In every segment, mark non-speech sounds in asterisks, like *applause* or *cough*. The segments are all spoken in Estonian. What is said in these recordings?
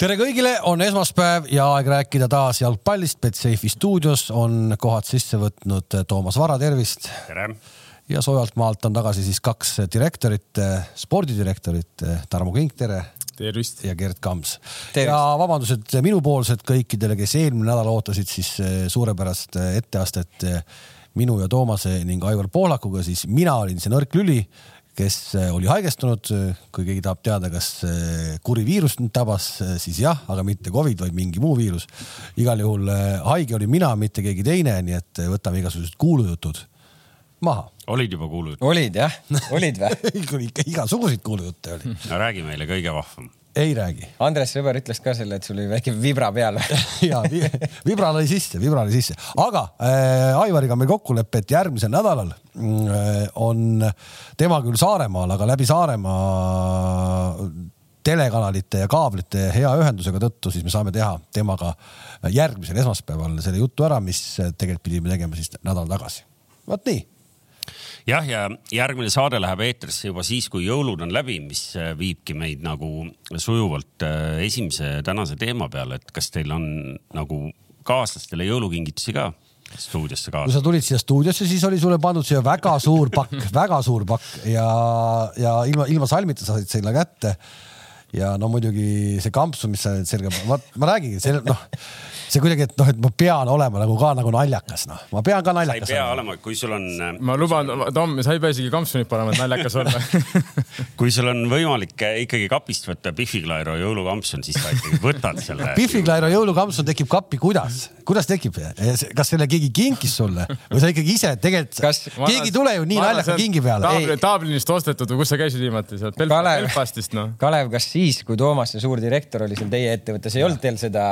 tere kõigile, on esmaspäev ja aeg rääkida taas jalgpallist. Betsafe'i stuudios on kohad sisse võtnud Toomas Vara, tervist. tere. ja soojalt maalt on tagasi siis kaks direktorit, spordidirektorit, Tarmo Kink, tere. tervist. ja Gerd Kams. ja vabandused minupoolsed kõikidele, kes eelmine nädal ootasid siis suurepärast etteastet minu ja Toomase ning Aivar Pohlakuga, siis mina olin see nõrk lüli kes äh, oli haigestunud, kui keegi tahab teada, kas äh, kuri viirus nüüd tabas, äh, siis jah, aga mitte Covid, vaid mingi muu viirus. igal juhul haige olin mina, mitte keegi teine, nii et võtame igasugused kuulujutud maha. olid juba kuulujutud? olid jah, olid või *laughs* ikka igasuguseid kuulujutte oli. no räägi meile kõige vahvam ei räägi. Andres sõber ütles ka selle, et sul oli väike vibra peal *laughs* ja vibra lõi sisse, vibra lõi sisse, aga äh, Aivariga on meil kokkulepe, et järgmisel nädalal äh, on tema küll Saaremaal, aga läbi Saaremaa telekanalite ja kaablite hea ühendusega tõttu, siis me saame teha temaga järgmisel esmaspäeval selle jutu ära, mis tegelikult pidime tegema siis nädal tagasi. vot nii jah, ja järgmine saade läheb eetrisse juba siis, kui jõulud on läbi, mis äh, viibki meid nagu sujuvalt äh, esimese tänase teema peale, et kas teil on nagu kaaslastele jõulukingitusi ka? stuudiosse kaasa. kui sa tulid siia stuudiosse, siis oli sulle pandud siia väga suur pakk, väga suur pakk ja, ja ilma, ilma salmita sa said selle kätte. Ja no muidugi see kampsun, mis sa nüüd selga, ma, ma räägingi, see noh see kuidagi, et noh, et ma pean olema nagu ka nagu naljakas, noh, ma pean ka naljakas olema. sa ei pea olema, kui sul on. Äh, ma luban, Tom, sa ei pea isegi kampsunit panema, et naljakas olla *laughs* kui sul on võimalik äh, ikkagi kapist võtta Pihvi Klairo jõulukampsun, siis sa ikkagi võtad selle *laughs* Pihvi Klairo jõulukampsun tekib kappi, kuidas, kuidas tekib? kas selle keegi kinkis sulle või sa ikkagi ise tegelikult keegi ei tule ju nii naljaka kingi peale. Tablinist ostetud või kus sa käisid viimati Belf Belfastist noh. Kalev, kas siis, kui Toomas, see suur direktor oli seal teie ettevõttes, ei olnud teil seda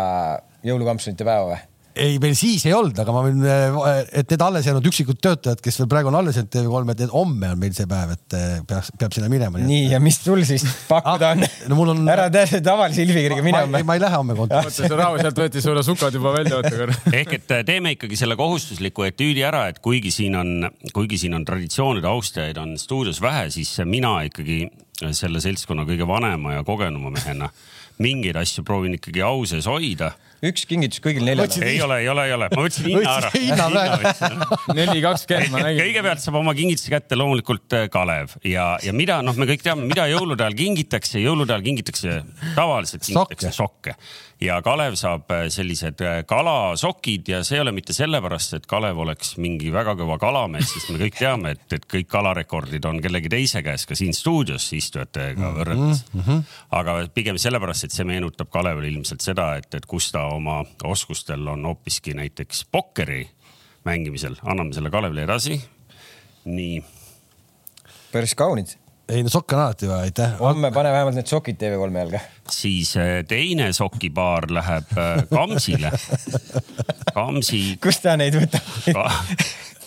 jõulukampsunite päeva või? ei, meil siis ei olnud, aga ma võin, et need alles jäänud üksikud töötajad, kes veel praegu on alles jäänud TV3, et homme on meil see päev, et eh, peaks, peab sinna minema. nii ja mis sul siis pakkuda on ah,? No mul on. ära tee tavalise ilvikirjaga minema. ma ei lähe homme kontorisse. rahu, sealt võeti sulle sukad juba välja, oota korra. ehk et eh, teeme ikkagi selle kohustusliku etüüdi ära, et kuigi siin on, kuigi siin on traditsioonide austajaid on stuudios vähe, siis mina ikkagi selle seltskonna kõige vanema ja kogenuma mehena mingeid asju proovin ikkagi au sees hoida üks kingitus kõigil neljal. ei ole, ei ole, ei ole, ma võtsin hinna ära. hinna praegu. *laughs* neli kakskümmend ma nägin. kõigepealt saab oma kingituse kätte loomulikult äh, Kalev ja, ja mida, noh, me kõik teame, mida jõulude ajal kingitakse, jõulude ajal kingitakse tavaliselt kingitakse sokke, sokke ja Kalev saab äh, sellised äh, kalasokid ja see ei ole mitte sellepärast, et Kalev oleks mingi väga kõva kalamees, sest me kõik teame, et, et kõik kalarekordid on kellegi teise käes, ka siin stuudios istujatega mhm, võrreldes mm. -hmm. aga pigem sellepärast, et see meenutab Kalevile ilmselt seda, et, et kus ta oma oskustel on hoopiski näiteks pokkeri mängimisel. anname selle Kalevile edasi. nii. päris kaunid ei no sokke on alati vaja, aitäh. homme pane vähemalt need sokid TV3 jalga. siis äh, teine sokipaar läheb äh, Kamsile. *laughs* Kamsi. kust ta neid võtab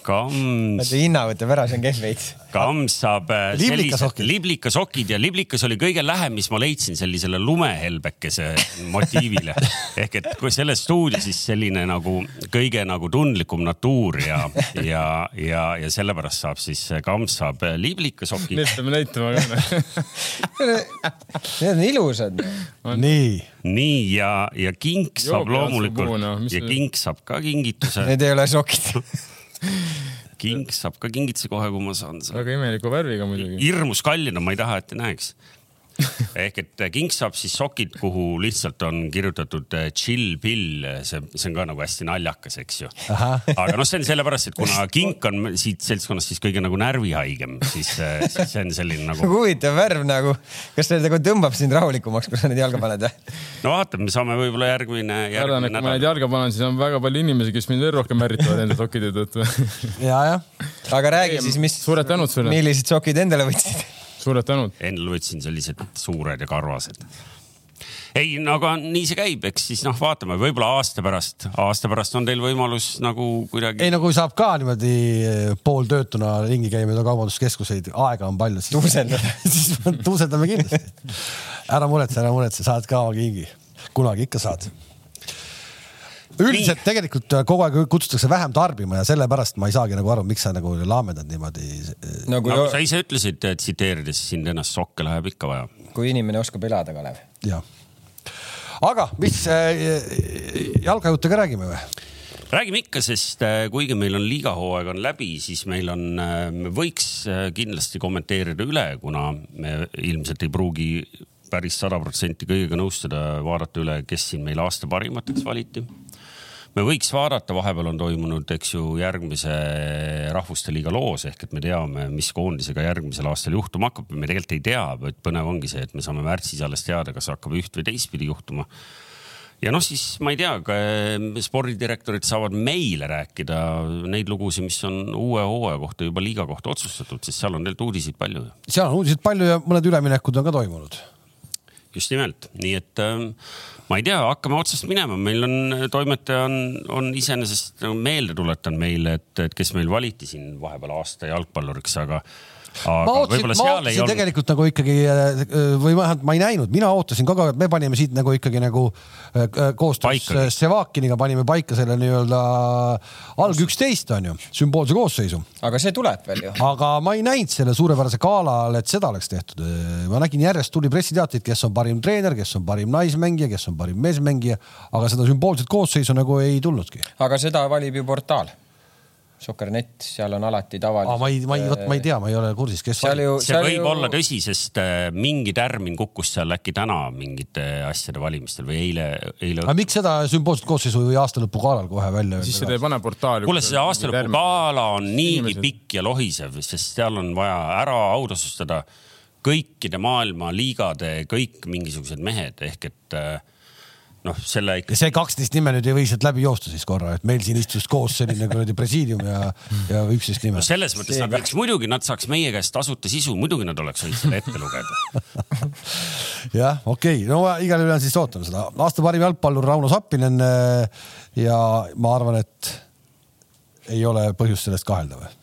Kams. hinna võtab ära, see on kehv veits. Kams saab äh, sellised liblikasokid ja liblikas oli kõige lähem, mis ma leidsin sellisele lumehelbekese motiivile. *laughs* ehk et kui selles stuudios siis selline nagu kõige nagu tundlikum natuur ja, ja, ja, ja sellepärast saab siis Kams saab äh, liblikasokid. Need peame näitama ka. *laughs* Need on ilusad. nii. nii ja, ja kink saab Joob loomulikult no, ja kink saab ka kingituse. Need ei ole sokid *laughs* king saab ka kingituse kohe, kui ma saan. väga imeliku värviga muidugi. hirmus kallina, ma ei taha, et te näeks *laughs* ehk et king saab siis sokid, kuhu lihtsalt on kirjutatud eh, chill pill, see, see on ka nagu hästi naljakas, eks ju. aga noh, see on sellepärast, et kuna *laughs* kink on siit seltskonnast siis kõige nagu närvihaigem, siis, eh, *laughs* siis see on selline nagu. huvitav värv nagu, kas see nagu tõmbab sind rahulikumaks, kui sa need jalga paned või? no vaatame, me saame võib-olla järgmine, järgmine nädal. kui ma neid jalga panen, siis on väga palju inimesi, kes mind veel rohkem ärritavad enda sokkide tõttu ja, jah. aga räägi siis, mis, millised sokid endale võtsid suured tänud. Endal võtsin sellised suured ja karvased ei, no aga nii see käib, eks siis noh, vaatame, võib-olla aasta pärast, aasta pärast on teil võimalus nagu kuidagi. ei no kui saab ka niimoodi eh, pooltöötuna ringi käia mööda kaubanduskeskuseid, aega on palju. tuusendada *laughs* siis tuusendame kindlasti. ära muretse, ära muretse, saad ka oma kingi, kunagi ikka saad üldiselt tegelikult äh, kogu aeg kutsutakse vähem tarbima ja sellepärast ma ei saagi nagu aru, miks sa nagu laamendad niimoodi no,. Nagu no, sa ise ütlesid, tsiteerides sind ennast, sokke läheb ikka vaja. kui inimene oskab elada, Kalev. jah aga mis äh, jalkajutte ka räägime või? räägime ikka, sest äh, kuigi meil on liigahooaeg on läbi, siis meil on, äh, me võiks äh, kindlasti kommenteerida üle, kuna me ilmselt ei pruugi päris sada protsenti kõigega nõustuda, vaadata üle, kes siin meil aasta parimateks valiti. Me võiks vaadata, vahepeal on toimunud, eks ju, järgmise Rahvuste Liiga loos ehk et me teame, mis koondisega järgmisel aastal juhtuma hakkab. me tegelikult ei tea, vaid põnev ongi see, et me saame märtsis alles teada, kas hakkab üht või teistpidi juhtuma ja noh, siis ma ei tea, spordidirektorid saavad meile rääkida neid lugusid, mis on uue hooaja kohta juba liiga kohta otsustatud, sest seal on tegelikult uudiseid palju. seal on uudiseid palju ja mõned üleminekud on ka toimunud. just nimelt, nii et äh, ma ei tea, hakkame otsast minema, meil on toimetaja on, on iseenesest nagu meelde tuletanud meile, et, et kes meil valiti siin vahepeal aasta jalgpalluriks, aga ma ootasin, ma ootasin tegelikult nagu ikkagi äh, või vähemalt ma ei näinud, mina ootasin kogu aeg, me panime siit nagu ikkagi nagu äh, äh, koostöös Sevakiniga panime paika selle nii-öelda alg üksteist on ju, sümboolse koosseisu. aga see tuleb veel ju. aga ma ei näinud selle suurepärase gala all, et seda oleks tehtud. ma nägin järjest tuli pressiteateid, kes on parim treener, kes on parim naismängija, kes on parim meesmängija, aga seda sümboolset koosseisu nagu ei tulnudki. aga seda valib ju portaal Soccer.net, seal on alati tavaliselt. ma ei, ma ei, vot ma ei tea, ma ei ole kursis, kes. Ju, see võib ju... olla tõsi, sest äh, mingi tärmin kukkus seal äkki täna mingite asjade valimistel või eile, eile. aga miks seda sümboolset koosseisu või aastalõpu galal kohe välja öelda? siis seda ei pane portaali. kuule, see aastalõpu gala on niigi pikk ja lohisev, sest seal on vaja ära autastustada kõikide maailma liigade kõik mingisugused mehed ehk et äh, noh, selle ikka. see kaksteist nime nüüd ei või sealt läbi joosta siis korra, et meil siin istus koos selline *laughs* kuradi presiidium ja, ja üksteist nime no. selles mõttes see nad võiks, muidugi nad saaks meie käest tasuta sisu, muidugi nad oleks võinud selle ette lugeda *laughs* jah, okei okay., no igal juhul siis ootame seda. aasta parim jalgpallur Rauno Sappinen. Eh, ja ma arvan, et ei ole põhjust sellest kahelda või?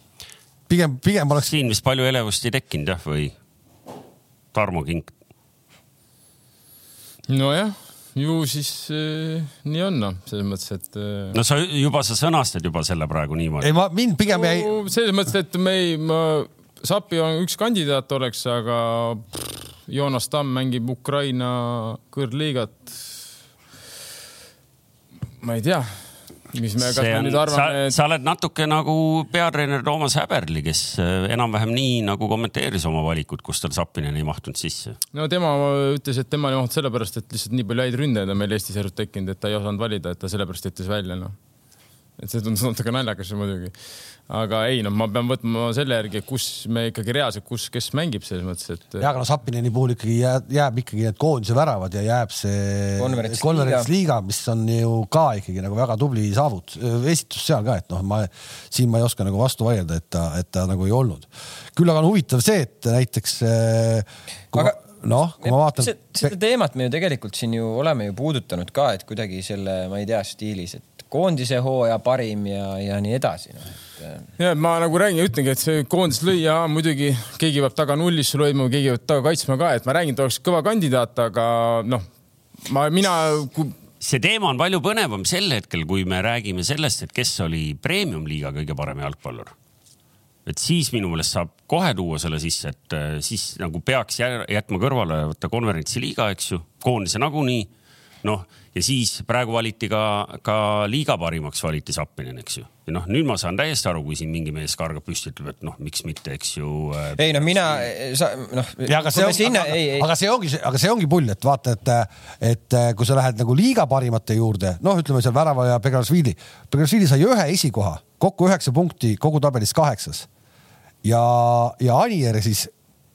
pigem, pigem oleks. siin vist palju elevust ei tekkinud jah, või Tarmo Kink? nojah ju siis äh, nii on noh, selles mõttes, et äh.... no sa juba, sa sõnastad juba selle praegu niimoodi. ei, ma mind pigem jäi no,. selles mõttes, et me ei, ma, Sapi on üks kandidaat oleks, aga pff, Joonas Tamm mängib Ukraina kõrgliigat. ma ei tea mis me, kas me nüüd arvame et...? sa oled natuke nagu peatreener Toomas Häberli, kes äh, enam-vähem nii nagu kommenteeris oma valikut, kus tal Zappinen ei mahtunud sisse. no tema ütles, et tema ei mahtunud sellepärast, et lihtsalt nii palju häid ründajaid on meil Eestis järjest tekkinud, et ta ei osanud valida, et ta sellepärast jättis välja, noh. Et see tundus natuke naljakas muidugi aga ei, noh, ma pean võtma selle järgi, kus me ikkagi reaalselt, kus, kes mängib selles mõttes, et. ja, aga no Sapineni puhul ikkagi jääb, jääb ikkagi need koondise väravad ja jääb see konverentsliiga, mis on ju ka ikkagi nagu väga tubli saavut-, esitus seal ka, et noh, ma siin ma ei oska nagu vastu vaielda, et ta, et ta nagu ei olnud. küll aga on huvitav see, et näiteks aga noh, kui ma vaatan. seda teemat me ju tegelikult siin ju oleme ju puudutanud ka, et kuidagi selle, ma ei tea, stiilis, et koondise hooaja parim ja, ja nii edasi no.. ja ma nagu räägin ütlengi, et see koondis lõi ja muidugi keegi peab taga nullist sul hoidma, keegi peab taga kaitsma ka, et ma räägin, et oleks kõva kandidaat, aga noh, ma, mina kui see teema on palju põnevam sel hetkel, kui me räägime sellest, et kes oli premium-liiga kõige parem jalgpallur. et siis minu meelest saab kohe tuua selle sisse, et äh, siis nagu peaks jätma kõrvale võtta konverentsiliiga, eks ju, koondise nagunii noh, ja siis praegu valiti ka, ka liiga parimaks valiti Zappinen, eks ju. ja noh, nüüd ma saan täiesti aru, kui siin mingi mees kargab püsti, ütleb, et noh, miks mitte, eks ju. Äh, ei no mina, sa noh. aga see ongi, aga, aga see ongi, aga see ongi pull, et vaata, et, et äh, kui sa lähed nagu liiga parimate juurde, noh, ütleme seal Värava ja Begrašvili. Begrašvili sai ühe esikoha, kokku üheksa punkti, kogu tabelis kaheksas. ja, ja Anier siis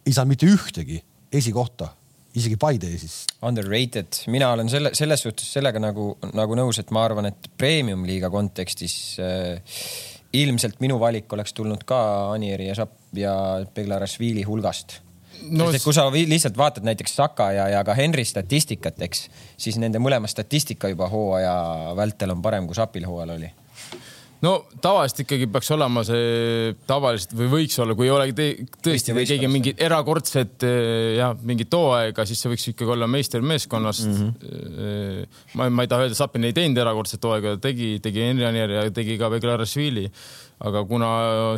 ei saanud mitte ühtegi esikohta isegi Paide siis. Underrated, mina olen selle, selles suhtes sellega nagu, nagu nõus, et ma arvan, et premium-liiga kontekstis äh, ilmselt minu valik oleks tulnud ka Anieri ja Šap ja Beglarashvili hulgast no,. sest et kui sa lihtsalt vaatad näiteks Saka ja, ja ka Henry statistikat, eks, siis nende mõlema statistika juba hooaja vältel on parem, kui Šapil hooajal oli no tavaliselt ikkagi peaks olema see tavaliselt või võiks olla, kui ei ole tõesti keegi mingit erakordset eh, jah, mingit hooaega, siis see võiks ikkagi olla meistermeeskonnast mm. -hmm. ma, ma ei taha öelda, Sapin ei teinud erakordset hooaega, tegi, tegi Enrianier ja tegi ka Beglarashvili. aga kuna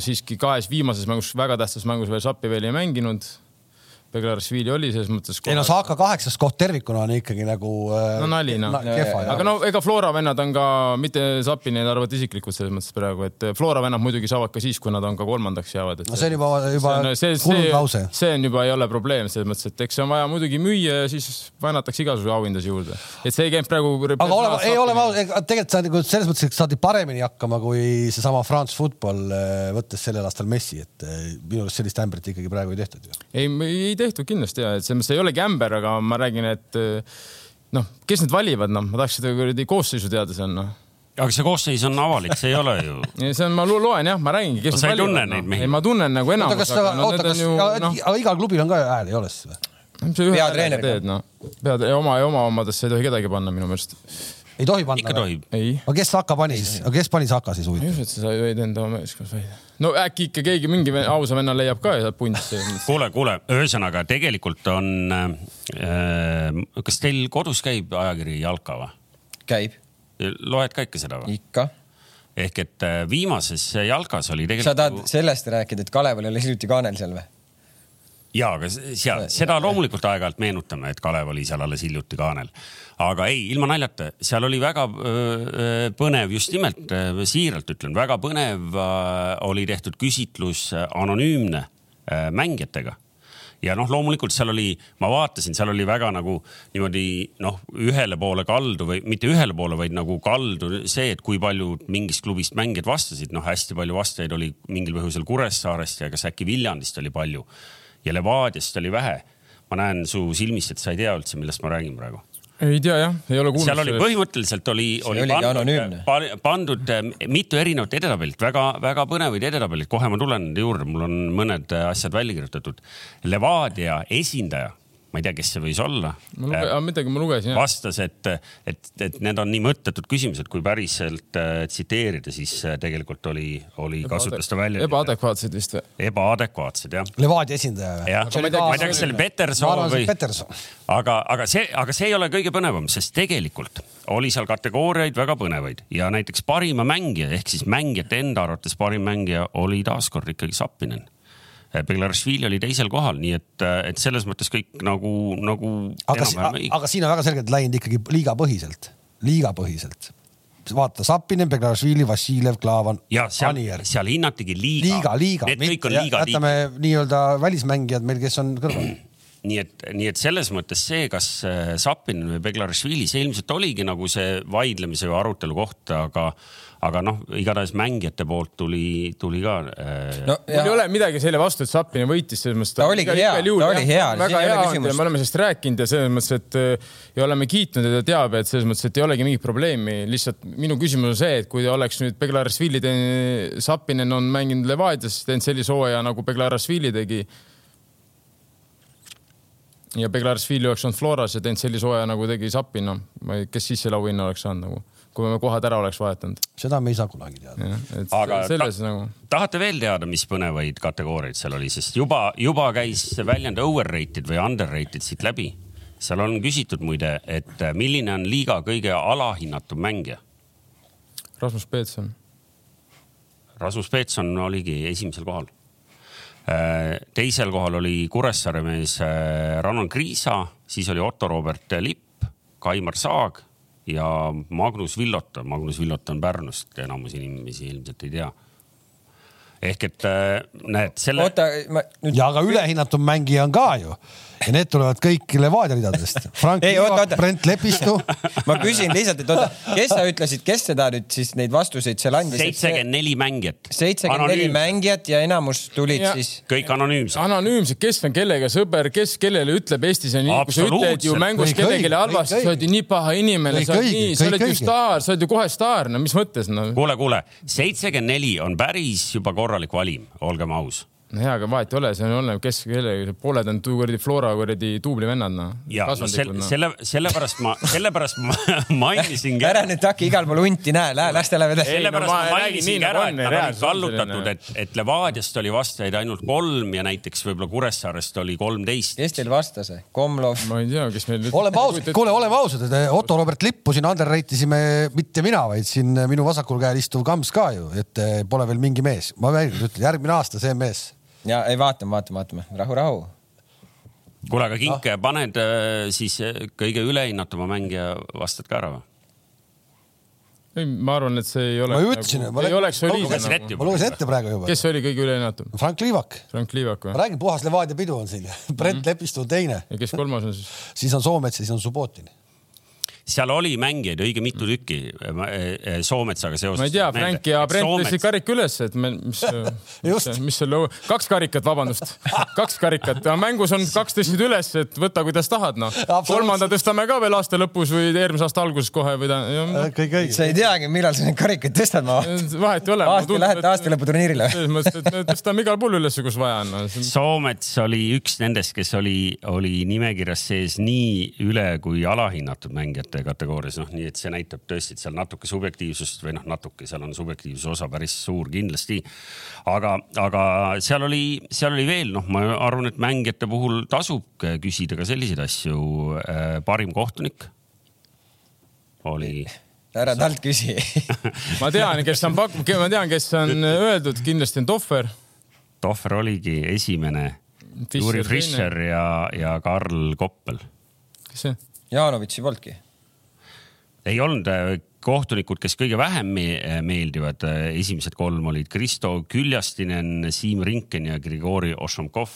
siiski kahes viimases mängus, väga tähtsas mängus veel Sappi veel ei mänginud Beglaršvili oli selles mõttes. ei no Saaka kaheksas koht tervikuna on ikkagi nagu äh,. no nali noh. aga no ega Flora vennad on ka, mitte Zapini arvavad isiklikult selles mõttes praegu, et Flora vennad muidugi saavad ka siis, kui nad on ka kolmandaks jäävad. no see on juba, juba kulunud lause. see on juba ei ole probleem selles mõttes, et eks see on vaja muidugi müüa ja siis väänatakse igasuguseid auhindasid juurde. et see ei käinud praegu. aga oleme, ei ole, tegelikult sa nagu selles mõttes, et saadi paremini hakkama kui seesama France Football, äh, võttes sellel aastal Messi, et äh, minu arust sellist ämbrit ikkagi praegu ei tehtud ju. ei, ei tehtud tehtud kindlasti ja, et selles mõttes ei olegi ämber, aga ma räägin, et eh, noh, kes need valivad, noh, ma tahaks seda kuradi koosseisu teada seal, noh aga see koosseis on avalik, see ei ole ju. see on, ma loen jah, ma räägingi, kes no,. sa ei tunne no. neid mehi? ei, ma tunnen nagu enamus. oota, kas, oota, kas, no... aga igal klubil on ka hääl, ei ole siis või? peatreener teed, noh. pead, oma ja oma omadesse ei tohi kedagi panna minu meelest ei tohi panna? ikka tohib. aga kes Saka pani siis, aga kes pani Saka siis huvitav? ma ei usu, et sa võid enda meeskonnas valida. no äkki ikka keegi, mingi ausa venna leiab ka ja saab pundisse. kuule, kuule, ühesõnaga tegelikult on äh,, kas teil kodus käib ajakiri Jalka või? käib. loed ka ikka seda või? ikka ehk et äh, viimases jalkas oli tegelikult. sa tahad sellest rääkida, et Kaleval oli hiljuti kaanel seal või? Ja, aga seal, seda loomulikult aeg-ajalt meenutame, et Kalev oli seal alles hiljuti kaanel. aga ei, ilma naljata, seal oli väga põnev, just nimelt siiralt ütlen, väga põnev oli tehtud küsitlus anonüümne mängijatega. Ja noh, loomulikult seal oli, ma vaatasin, seal oli väga nagu niimoodi noh, ühele poole kaldu või mitte ühele poole, vaid nagu kaldu see, et kui palju mingist klubist mängijad vastasid, noh, hästi palju vastajaid oli mingil põhjusel Kuressaarest ja kas äkki Viljandist oli palju ja Levadiast oli vähe. ma näen su silmist, et sa ei tea üldse, millest ma räägin praegu ei tea jah, ei ole kuulnud. seal oli põhimõtteliselt oli, oli pandud, pandud eh, mitu erinevat edetabelit väga,, väga-väga põnevaid edetabelit, kohe ma tulen nende juurde, mul on mõned asjad välja kirjutatud. Levadia esindaja ma ei tea, kes see võis olla. Luge, äh, midagi ma lugesin. vastas, et, et, et need on nii mõttetud küsimused, kui päriselt äh, tsiteerida, siis äh, tegelikult oli, oli kasutas ta välja. ebaadekvaatsed vist või? ebaadekvaatsed jah. Levadia esindaja või? jah, ma ei tea, kas see oli Peterson või. aga, aga see, aga see ei ole kõige põnevam, sest tegelikult oli seal kategooriaid väga põnevaid ja näiteks parima mängija ehk siis mängijate enda arvates parim mängija oli taaskord ikkagi Sappinen Beglaršvili oli teisel kohal, nii et, et selles mõttes kõik nagu, nagu. aga, aga siin on väga selgelt läinud ikkagi liigapõhiselt, liigapõhiselt vaata, Sapinen, Beglaršvili, Vassiljev, Klaavan, Anier. seal hinnatigi liiga. liiga, liiga. Need kõik on liiga. jätame nii-öelda välismängijad meil, kes on kõrval nii et, nii et selles mõttes see, kas äh, Sapinen või Beglaršvili, see ilmselt oligi nagu see vaidlemise või arutelu koht, aga aga noh, igatahes mängijate poolt tuli, tuli ka äh.... no mul ei ole midagi selle vastu, et Zappini võitis selles mõttes. ta oligi hea, ta oli hea. väga hea olnud ja me oleme sellest rääkinud ja selles mõttes, et äh, ja oleme kiitnud ja ta teab, et selles mõttes, et ei olegi mingit probleemi. lihtsalt minu küsimus on see, et kui oleks nüüd Beglarasvili, Zappinen on mänginud Levadias, teinud sellise hooaja nagu Beglarasvili tegi ja Beglarasvili oleks olnud Floras ja teinud sellise hooaja nagu tegi Zappin, noh, kes siis selle auhinna oleks saanud nagu kui me kohad ära oleks vahetanud. seda me ei saa kunagi teada. aga selles, ta, nagu... tahate veel teada, mis põnevaid kategooriaid seal oli, sest juba, juba käis väljend overrated või underrated siit läbi. seal on küsitud muide, et milline on liiga kõige alahinnatum mängija? Rasmus Peetson. Rasmus Peetson oligi esimesel kohal. Äh, teisel kohal oli Kuressaare mees äh, Rannon Kriisa, siis oli Otto Robert Lipp, Kaimar Saag ja Magnus Villot, Magnus Villot on Pärnust, enamus inimesi ilmselt ei tea. ehk et äh, näed selle. oota, ma nüüd. ja aga ülehinnatud mängija on ka ju ja need tulevad kõik Levadia ridadest. *laughs* Frank Liivak, Brent Lepistu *laughs* ma küsin lihtsalt, et oota, kes sa ütlesid, kes seda nüüd siis neid vastuseid seal andis? seitsekümmend neli mängijat. seitsekümmend neli mängijat ja enamus tulid ja. siis? kõik anonüümsed. anonüümsed, kes on kellega sõber, kes kellele ütleb Eestis on nii, kui sa ütled ju mängus kellelegi halvasti, sa oled ju nii paha inimene, sa oled nii, sa oled ju staar, sa oled ju kohe staar, no mis mõttes no?? kuule, kuule, seitsekümmend neli on päris juba korralik valim, olgem aus no hea, aga vahet ei ole, see on olenev, kes, kelle, pooled on kuradi Flora kuradi duubli vennad, noh. ja no, selle, selle, sellepärast ma, sellepärast ma *laughs* mainisingi. ära nüüd hakka igal pool hunti, näe, lähe, las ta läheb edasi. sellepärast no, ma, ma mainisingi nagu ära, et nad olid kallutatud, et, et Levadiast oli vastajaid ainult kolm ja näiteks võib-olla Kuressaarest oli kolmteist. kes teil vastas? Komlov? ma ei tea, kes meil nüüd. oleme ausad, kuule, oleme ausad, et Otto Robert Lippu siin underrate isime mitte mina, vaid siin minu vasakul käel istuv Kams ka ju, et eh, pole veel mingi mees. ma veel kord ütlen, järgmine aasta see mees ja ei, vaatame, vaatame, vaatame, rahu, rahu. kuule, aga Kink no., paned äh, siis äh, kõige ülehinnatuma mängija, vastad ka ära või? ei, ma arvan, et see ei ole. ma ju ütlesin nagu,, ei oleks soliidne nagu.. ma lugesin ette praegu juba. kes oli kõige ülehinnatum? Frank Liivak. Frank Liivak või? ma räägin, puhas Levadia pidu on siin *laughs* Brent mm -hmm. Lepistu on teine. ja kes kolmas on siis? *laughs* siis on Soomets ja siis on Subbotin seal oli mängijaid õige mitu tükki eh, Soometsaga seoses. ma ei tea, Frank ja Brent tõstsid karika üles, et me, mis, *laughs* mis, mis selle, kaks karikat, vabandust, kaks karikat, mängus on kaks tõstsid üles, et võta, kuidas tahad, noh. kolmanda tõstame ka veel aasta lõpus või eelmise aasta alguses kohe või ta. kõik õige. sa ei teagi, millal sa neid karikaid tõstad, ma vaatan. vahet ei ole. aasta lähete aastalõputurniirile. selles mõttes, et me tõstame igal pool üles, kus vaja on no.. Soomets oli üks nendest, kes oli, oli nimekirjas sees nii üle kui alahinnatud mängijate kategoorias, noh, nii et see näitab tõesti, et seal natuke subjektiivsust või noh, natuke seal on subjektiivsuse osa päris suur kindlasti. aga, aga seal oli, seal oli veel, noh, ma arvan, et mängijate puhul tasub küsida ka selliseid asju. Äh, parim kohtunik oli ära talt küsi *laughs* ma tean, kes on pakkunud, ma tean, kes on öeldud, kindlasti on Tohver. Tohver oligi esimene. Juri Fischer ja, ja Karl Koppel. kes see? Jaanovitši polnudki ei olnud äh, kohtunikud, kes kõige vähem meeldivad, äh, esimesed kolm olid Kristo Küljastinen, Siim Rinken ja Grigori Ošomkov.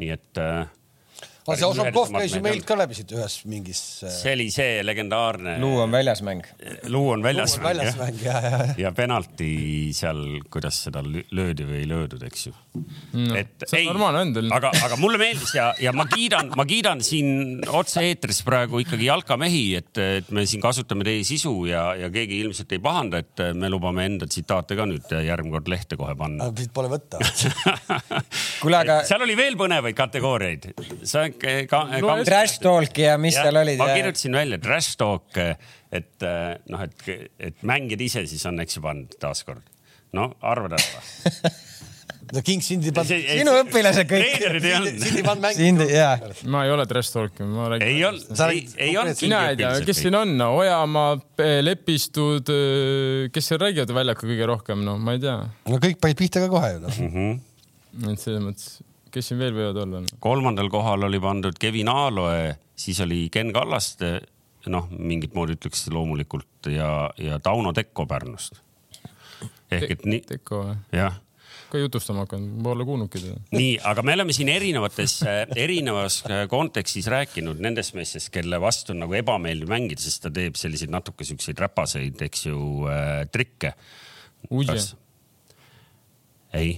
nii et äh, aga see Ožokov käis ju meilt ka läbi siit ühes mingis. Äh, see oli see legendaarne. luu on väljas mäng. luu on väljas mäng, väljas mäng ja, ja, ja. ja penalti seal, kuidas seda löödi või ei löödud, eks ju no,. et ei, aga, aga mulle meeldis ja, ja ma kiidan, ma kiidan siin otse-eetris praegu ikkagi jalkamehi, et, et me siin kasutame teie sisu ja, ja keegi ilmselt ei pahanda, et me lubame enda tsitaate ka nüüd järgmine kord lehte kohe panna. Pole võtta *laughs* kuule, aga. seal oli veel põnevaid kategooriaid. sa ka, ka, trash talk ja mis ja, seal olid. ma kirjutasin välja trash talk, et noh, et, et mängijad ise siis on, eks ju, pannud taaskord. no arvad ära *laughs* no King sind ei pannud. sinu õpilased kõik. treenerid ei olnud. sind ei pannud mängima. ma ei ole trash talk, ma räägin. ei olnud, ei, ei olnud. mina ei tea, kes siin on no,, Ojamaa, Lepistud, kes seal räägivad väljakul kõige rohkem, no ma ei tea. no kõik panid pihta ka kohe ju noh -hmm.. et selles mõttes kes siin veel võivad olla? kolmandal kohal oli pandud Kevin Aaloe, siis oli Ken Kallaste, noh, mingit moodi ütleks loomulikult ja, ja Tauno Tekko Pärnust. ehk et nii. Tekko või? jah ka jutustama hakanud, pole kuulnudki teda. nii, aga me oleme siin erinevates, erinevas kontekstis rääkinud nendest meestest, kelle vastu on nagu ebameeldiv mängida, sest ta teeb selliseid natuke siukseid räpaseid, eks ju äh,, trikke. ei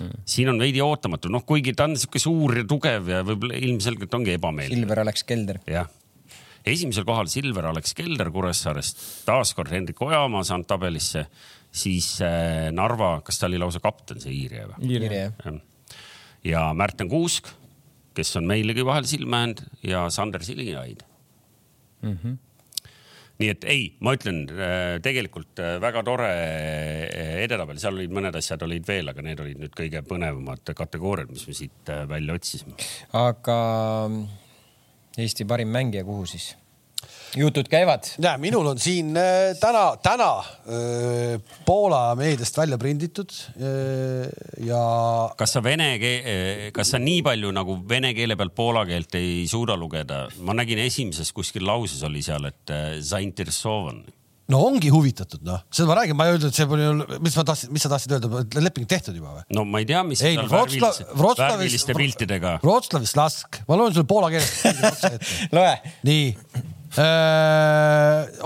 mm.. siin on veidi ootamatu, noh, kuigi ta on sihuke suur ja tugev ja võib-olla ilmselgelt ongi ebameeldiv. Silver Alex Kelder. jah, esimesel kohal Silver Alex Kelder Kuressaarest, taaskord Hendrik Ojamaa saanud tabelisse, siis äh, Narva, kas ta oli lausa kapten, see Iiri või? Iiri jah. ja Märten Kuusk, kes on meilegi vahel silma jäänud ja Sander Siliaid mm. -hmm nii et ei, ma ütlen äh, tegelikult äh, väga tore äh, edetabel, seal olid mõned asjad olid veel, aga need olid nüüd kõige põnevamad kategooriad, mis me siit välja otsisime. aga Eesti parim mängija, kuhu siis? Jutud käivad. ja minul on siin äh, täna, täna äh, Poola meediast välja prinditud äh, ja. kas sa vene kas sa nii palju nagu vene keele pealt poola keelt ei suuda lugeda? ma nägin esimeses kuskil lauses oli seal, et zainteressovan no ongi huvitatud, noh, seda ma räägin, ma ei öelnud, et see pole mis ma tahtsin, mis sa tahtsid öelda, leping tehtud juba või? no ma ei tea, mis. ei, Wroclaw, värviliste piltidega. Wroclawis lask, ma loen sulle poola keeles loe. nii äh,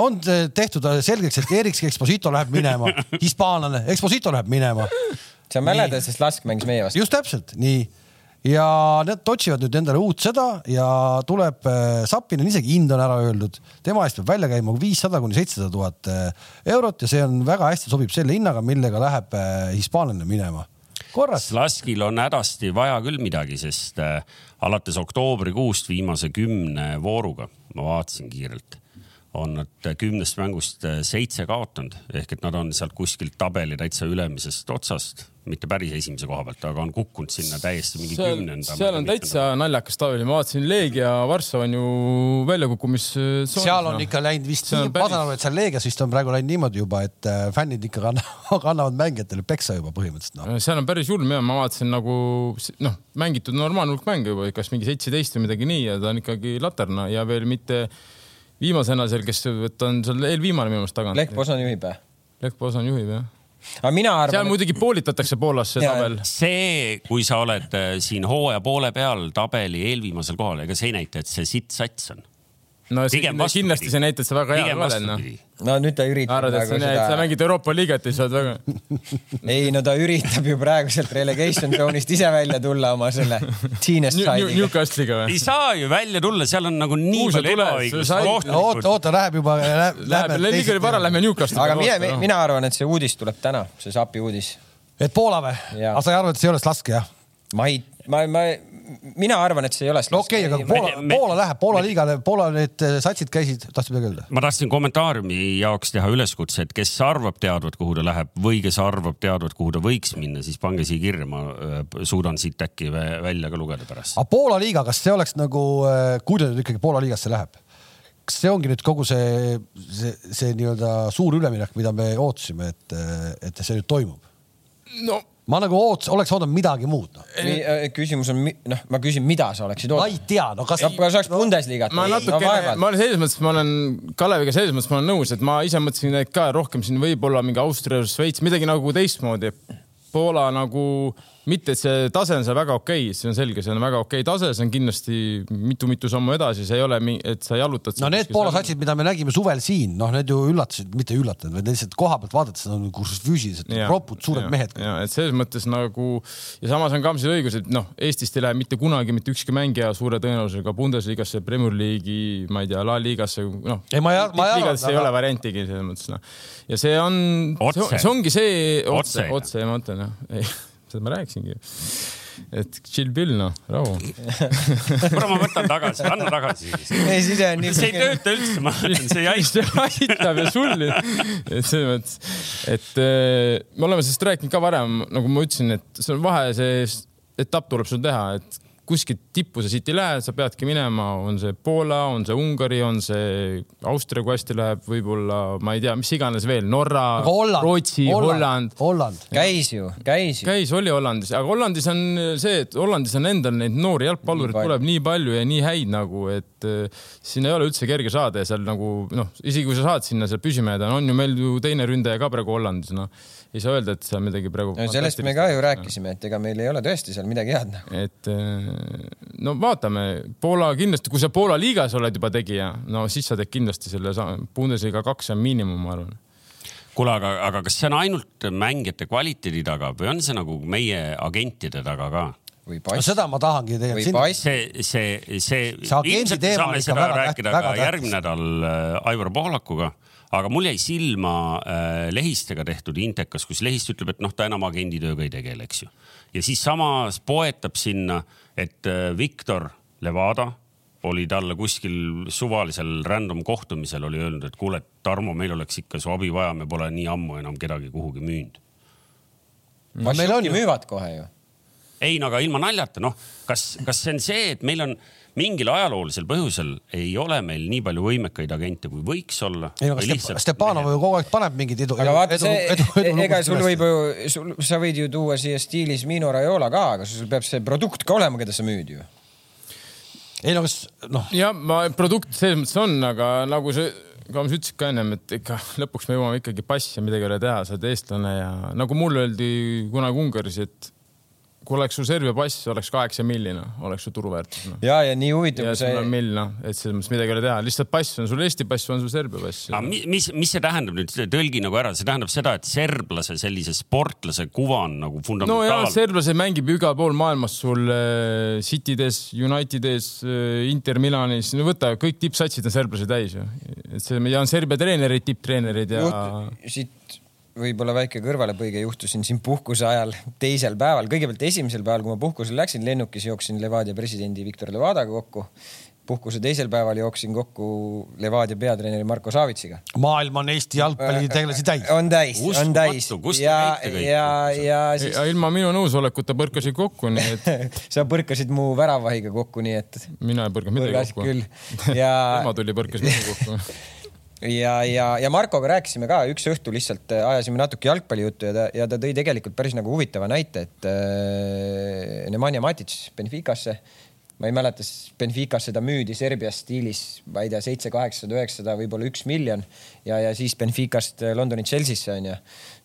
on tehtud selgeks, et Erik Exposito läheb minema, *laughs* hispaanlane, Exposito läheb minema. sa mäletad, sest Lask mängis meie vastu. just täpselt, nii ja need otsivad nüüd endale uut seda ja tuleb äh, Sapinen, isegi hind on ära öeldud, tema eest peab välja käima viissada kuni seitsesada tuhat äh, eurot ja see on väga hästi sobib selle hinnaga, millega läheb äh, hispaanlane minema. Korras. Laskil on hädasti vaja küll midagi, sest alates oktoobrikuust viimase kümne vooruga, ma vaatasin kiirelt, on nad kümnest mängust seitse kaotanud ehk et nad on sealt kuskilt tabeli täitsa ülemisest otsast, mitte päris esimese koha pealt, aga on kukkunud sinna täiesti mingi seal, kümnenda. seal on täitsa naljakas tabel, ma vaatasin Leegia Varssav on ju väljakukkumis. seal on ikka läinud vist, ma päris... saan aru, et seal Leegias vist on praegu läinud niimoodi juba, et äh, fännid ikka kannavad, *laughs* kannavad mängijatele peksa juba põhimõtteliselt no.. seal on päris julm ja ma vaatasin nagu noh, mängitud normaalne hulk mänge juba, kas mingi seitseteist või midagi nii ja ta on ikkagi laterna ja veel mitte viimasena seal, kes ta on seal eelviimane minu meelest tagant. Lech Poznan juhib või? Lech Poznan juhib jah aga mina arvan. seal muidugi poolitatakse Poolas see tabel. see, kui sa oled äh, siin hooaja poole peal tabeli eelviimasel kohal, ega see ei näita, et see sitt sats on no see, kindlasti see näitab, et sa väga hea oled noh. no nüüd ta üritab. arvad, et sa, seda... sa mängid Euroopa liigat ja sa oled väga ei no ta üritab ju praeguselt relegation zone'ist ise välja tulla oma selle Genius side'iga. Newcastle'iga või? ei saa ju välja tulla, seal on nagu nii palju ebaõiglust. oota, oota, läheb juba. Läheb, liiga vara, lähme Newcastle'iga. aga mina, mina arvan, et see uudis tuleb täna, see Sapi uudis. et Poola või? aga sa ei arva, et see ei ole Slask jah? ma ei, ma, ma mina arvan, et see ei ole. okei, aga Poola, Poola läheb, Poola liigale, Poola need äh, satsid käisid, tahtsid midagi öelda? ma tahtsin kommentaariumi jaoks teha üleskutse, et kes arvab teadvat, kuhu ta läheb või kes arvab teadvat, kuhu ta võiks minna, siis pange siia kirja, ma äh, suudan siit äkki välja ka lugeda pärast. aga Poola liiga, kas see oleks nagu, äh, kui ta nüüd ikkagi Poola liigasse läheb? kas see ongi nüüd kogu see, see, see nii-öelda suur üleminek, mida me ootasime, et, et see nüüd toimub? no ma nagu oots-, oleks oodanud midagi muud no.. Äh, küsimus on, noh, ma küsin, mida sa oleksid oodanud? ma ei tea, no kas kas oleks Bundesliga't? ma natukene no,, ma olen selles mõttes, ma olen Kaleviga selles mõttes, ma olen nõus, et ma ise mõtlesin, et ka rohkem siin võib-olla mingi Austria, Šveits, midagi nagu teistmoodi. Poola nagu mitte, et see tase on seal väga okei okay,, see on selge, see on väga okei okay tase, see on kindlasti mitu-mitu sammu edasi, see ei ole, et sa jalutad. no need Poola satsid, mida me nägime suvel siin, noh, need ju üllatasid, mitte üllatanud, vaid lihtsalt koha pealt vaadates on nagu füüsiliselt ropud, suured ja, mehed. ja et selles mõttes nagu ja samas on Kamsil õigus, et noh, Eestist ei lähe mitte kunagi mitte ükski mängija suure tõenäosusega Bundesligasse, Premier League'i, ma ei tea, La Ligasse, noh. ei, ma ei, ma ei arva. ei ole variantigi selles mõttes noh. ja see on, see ongi see otse, otse, otse, ma mõtlen jah *laughs* seda ma rääkisingi. et chill pill noh, rahu *laughs* kuule, ma võtan tagasi, anna tagasi. *laughs* ei, siis on nii. see ei tööta üldse, ma ütlen, see ei aita. *laughs* aitab ja sul, et selles mõttes, et äh, me oleme sellest rääkinud ka varem, nagu ma ütlesin, et see on vahe, see etapp tuleb sul teha, et kuskilt tippu sa siit ei lähe, sa peadki minema, on see Poola, on see Ungari, on see Austria, kui hästi läheb, võib-olla ma ei tea, mis iganes veel, Norra, Rootsi, Holland. Holland. käis ju, käis ju. käis, oli Hollandis, aga Hollandis on see, et Hollandis on endal neid noori jalgpallureid tuleb nii palju ja nii häid nagu, et äh, siin ei ole üldse kerge saada ja seal nagu noh, isegi kui sa saad sinna seal püsima jääda, on ju meil ju teine ründaja ka praegu Hollandis, noh ei saa öelda, et seal midagi praegu. no sellest me ka ju rääkisime, et ega meil ei ole tõesti seal midagi head nagu. et äh, no vaatame, Poola kindlasti, kui sa Poola liigas oled juba tegija, no siis sa teed kindlasti selle Bundesliga kaks on miinimum, ma arvan kuule, aga, aga kas see on ainult mängijate kvaliteedi taga või on see nagu meie agentide taga ka? Või pass. no seda ma tahangi tegelikult. see, see, see, see, ilmselt saame seda rääkida ka järgmine nädal äh, Aivar Pohlakuga aga mul jäi silma äh, Lehistega tehtud intekas, kus Lehist ütleb, et noh, ta enam agenditööga ei tegele, eks ju. ja siis samas poetab sinna, et äh, Viktor Levada oli talle kuskil suvalisel random kohtumisel oli öelnud, et kuule, Tarmo, meil oleks ikka su abi vaja, me pole nii ammu enam kedagi kuhugi müünud. no meil on ju. müüvad kohe ju. Ei, no aga ilma naljata, noh, kas, kas see on see, et meil on mingil ajaloolisel põhjusel ei ole meil nii palju võimekaid agente, kui võiks olla. ei no aga Stepanov ju kogu aeg paneb mingeid edu. aga vaata see, ega sul võib ju, sul, sa võid ju tuua siia stiilis Mino Raiola ka, aga sul peab see produkt ka olema, keda sa müüd ju. ei no kas noh. jah, ma produkt selles mõttes on, aga nagu see Kams ütles ka ennem, et ikka lõpuks me jõuame ikkagi passi ja midagi ei ole teha, sa oled eestlane ja nagu mulle öeldi kunagi Ungaris, et kui oleks su Serbia pass, oleks kaheksa milli, noh, oleks su turuväärtus no.. ja, ja nii huvitav. ja sul on mill, noh, et selles mõttes midagi ei ole teha, lihtsalt pass on sul Eesti pass, on sul Serbia pass. aga mis, mis see tähendab nüüd, tõlgi nagu ära, see tähendab seda, et serblase sellise sportlase kuva on nagu fundamentaalne. no ja, serblase mängib igal pool maailmas sul äh, Citydes, Unitedis äh,, Inter Milanis, no võta, kõik tippsatsid on serblasi täis ju. et see ja on Serbia treenerid, tipptreenerid ja. siit võib-olla väike kõrvalepõige, juhtusin siin puhkuse ajal teisel päeval, kõigepealt esimesel päeval, kui ma puhkusele läksin, lennukis jooksin Levadia presidendi Viktor Levadaga kokku. puhkuse teisel päeval jooksin kokku Levadia peatreeneri Marko Savitsiga. maailm on Eesti jalgpallitegelasi täis. on täis, on täis ja, ja, ja siis. ilma minu nõusolekuta põrkasid kokku, nii et *laughs* sa põrkasid mu väravahiga kokku, nii et. mina ei põrganud midagi kokku. küll ja *laughs* tema tuli, põrkas mind kokku *laughs* ja, ja, ja Markoga rääkisime ka üks õhtu lihtsalt ajasime natuke jalgpallijuttu ja ta, ja ta tõi tegelikult päris nagu huvitava näite, et äh, Nemanja Matic Benficasse äh, ma ei mäleta, siis Benficas seda müüdi Serbia stiilis, ma ei tea, seitse, kaheksasada, üheksasada, võib-olla üks miljon ja, ja siis Benficast Londoni Chelsea'sse onju,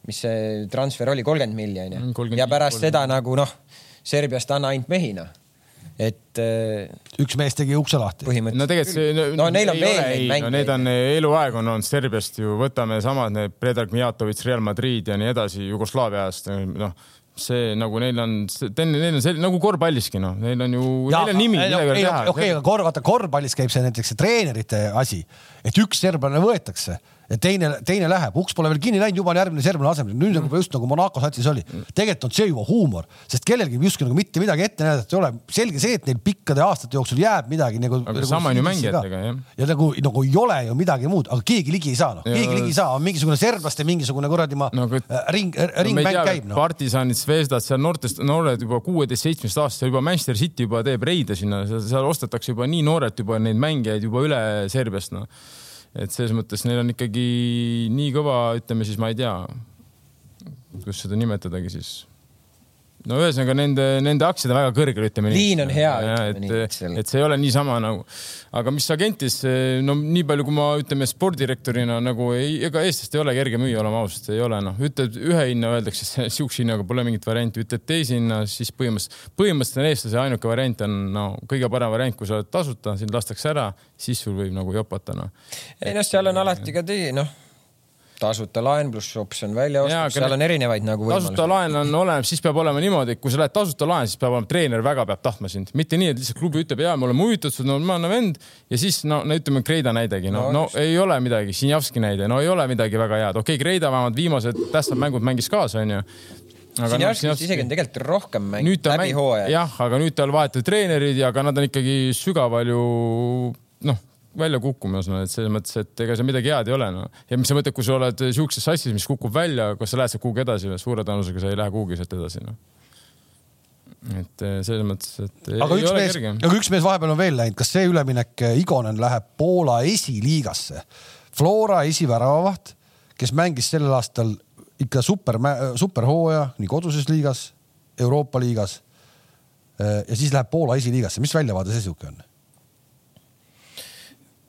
mis see transfer oli, kolmkümmend miljonit onju. ja pärast 30. seda nagu noh, Serbiast anna ainult mehi noh et äh,. üks mees tegi ukse lahti. no tegelikult see no, no neil on veel neid mänge no,. Need on eluaeg on olnud Serbiast ju, võtame samad need Predrag Mijatovic, Real Madrid ja nii edasi Jugoslaavia ajast, noh see nagu neil on, neil on selline nagu korvpalliski noh, neil on ju, neil on nimi, midagi ei ole teha. okei, aga korv, vaata korvpallis käib see näiteks see treenerite asi, et üks serblane võetakse teine, teine läheb, uks pole veel kinni läinud, juba on järgmine serblane asemel, nüüd nagu just nagu Monaco satsis oli. tegelikult on see juba huumor, sest kellelgi justkui nagu mitte midagi ette näidata ei ole. selge see, et neil pikkade aastate jooksul jääb midagi nagu. aga nagu sama on ju mängijatega jah. ja nagu, nagu ei ole ju midagi muud, aga keegi ligi ei saa, noh, keegi ligi ei saa, on mingisugune serblaste mingisugune kuradi ma no, kui... Äh, ring, ringmäng no, käib no.. partisanid, Zvezdad, seal noortest, noored juba kuueteist-seitsmeteist aastast juba Manchester City juba teeb reide sinna, seal ostetakse juba nii noorelt juba neid mängijaid juba üle Serbiast noh et selles mõttes neil on ikkagi nii kõva, ütleme siis, ma ei tea, kuidas seda nimetadagi siis no ühesõnaga nende, nende aktsiad on väga kõrgel, ütleme nii. liin on hea, ütleme nii. et, et see ei ole niisama nagu, aga mis agentis, no nii palju, kui ma ütleme sportdirektorina nagu ei, ega Eestist ei ole kerge müüa, oleme ausad, ei ole noh, ütled ühe hinna, öeldakse *laughs* siukse hinnaga pole mingit varianti, ütled teise hinna, siis põhimõtteliselt, põhimõtteliselt on eestlase ainuke variant on no kõige parem variant, kui sa oled tasuta, sind lastakse ära, siis sul võib nagu jopata noh. ei noh, seal on alati ka tee, noh tasuta laen pluss optsioon väljaostus, seal on erinevaid nagu võimalusi. tasuta laen on olemas, siis peab olema niimoodi, et kui sa lähed tasuta laen, siis peab olema treener väga peab tahtma sind, mitte nii, et lihtsalt klubi ütleb, ja me oleme huvitatud, normaalne vend ja siis no, no ütleme Kreida näidegi, no, no, no ei ole midagi, Sinjavski näide, no ei ole midagi väga head, okei okay,, Kreida vähemalt viimased tähtsad mängud mängis kaasa, onju aga Sinjavskist no, isegi on tegelikult rohkem mänginud läbi hooaja. jah, aga nüüd tal vahetavad treenerid ja ka nad on ikkagi sügaval ju noh välja kukkumas, no et selles mõttes, et ega see midagi head ei ole, no. ja mis sa mõtled, kui sa oled sihukeses sassis, mis kukub välja, kas sa lähed sealt kuhugi edasi või suure tõenäosusega sa ei lähe kuhugi sealt edasi, noh. et eh, selles mõttes, et. aga üks mees, aga üks mees vahepeal on veel läinud, kas see üleminek, eh, Igonen läheb Poola esiliigasse? Flora esiväravaht, kes mängis sellel aastal ikka super, superhooaja nii koduses liigas, Euroopa liigas. Eh, ja siis läheb Poola esiliigasse, mis väljavaade see sihuke on?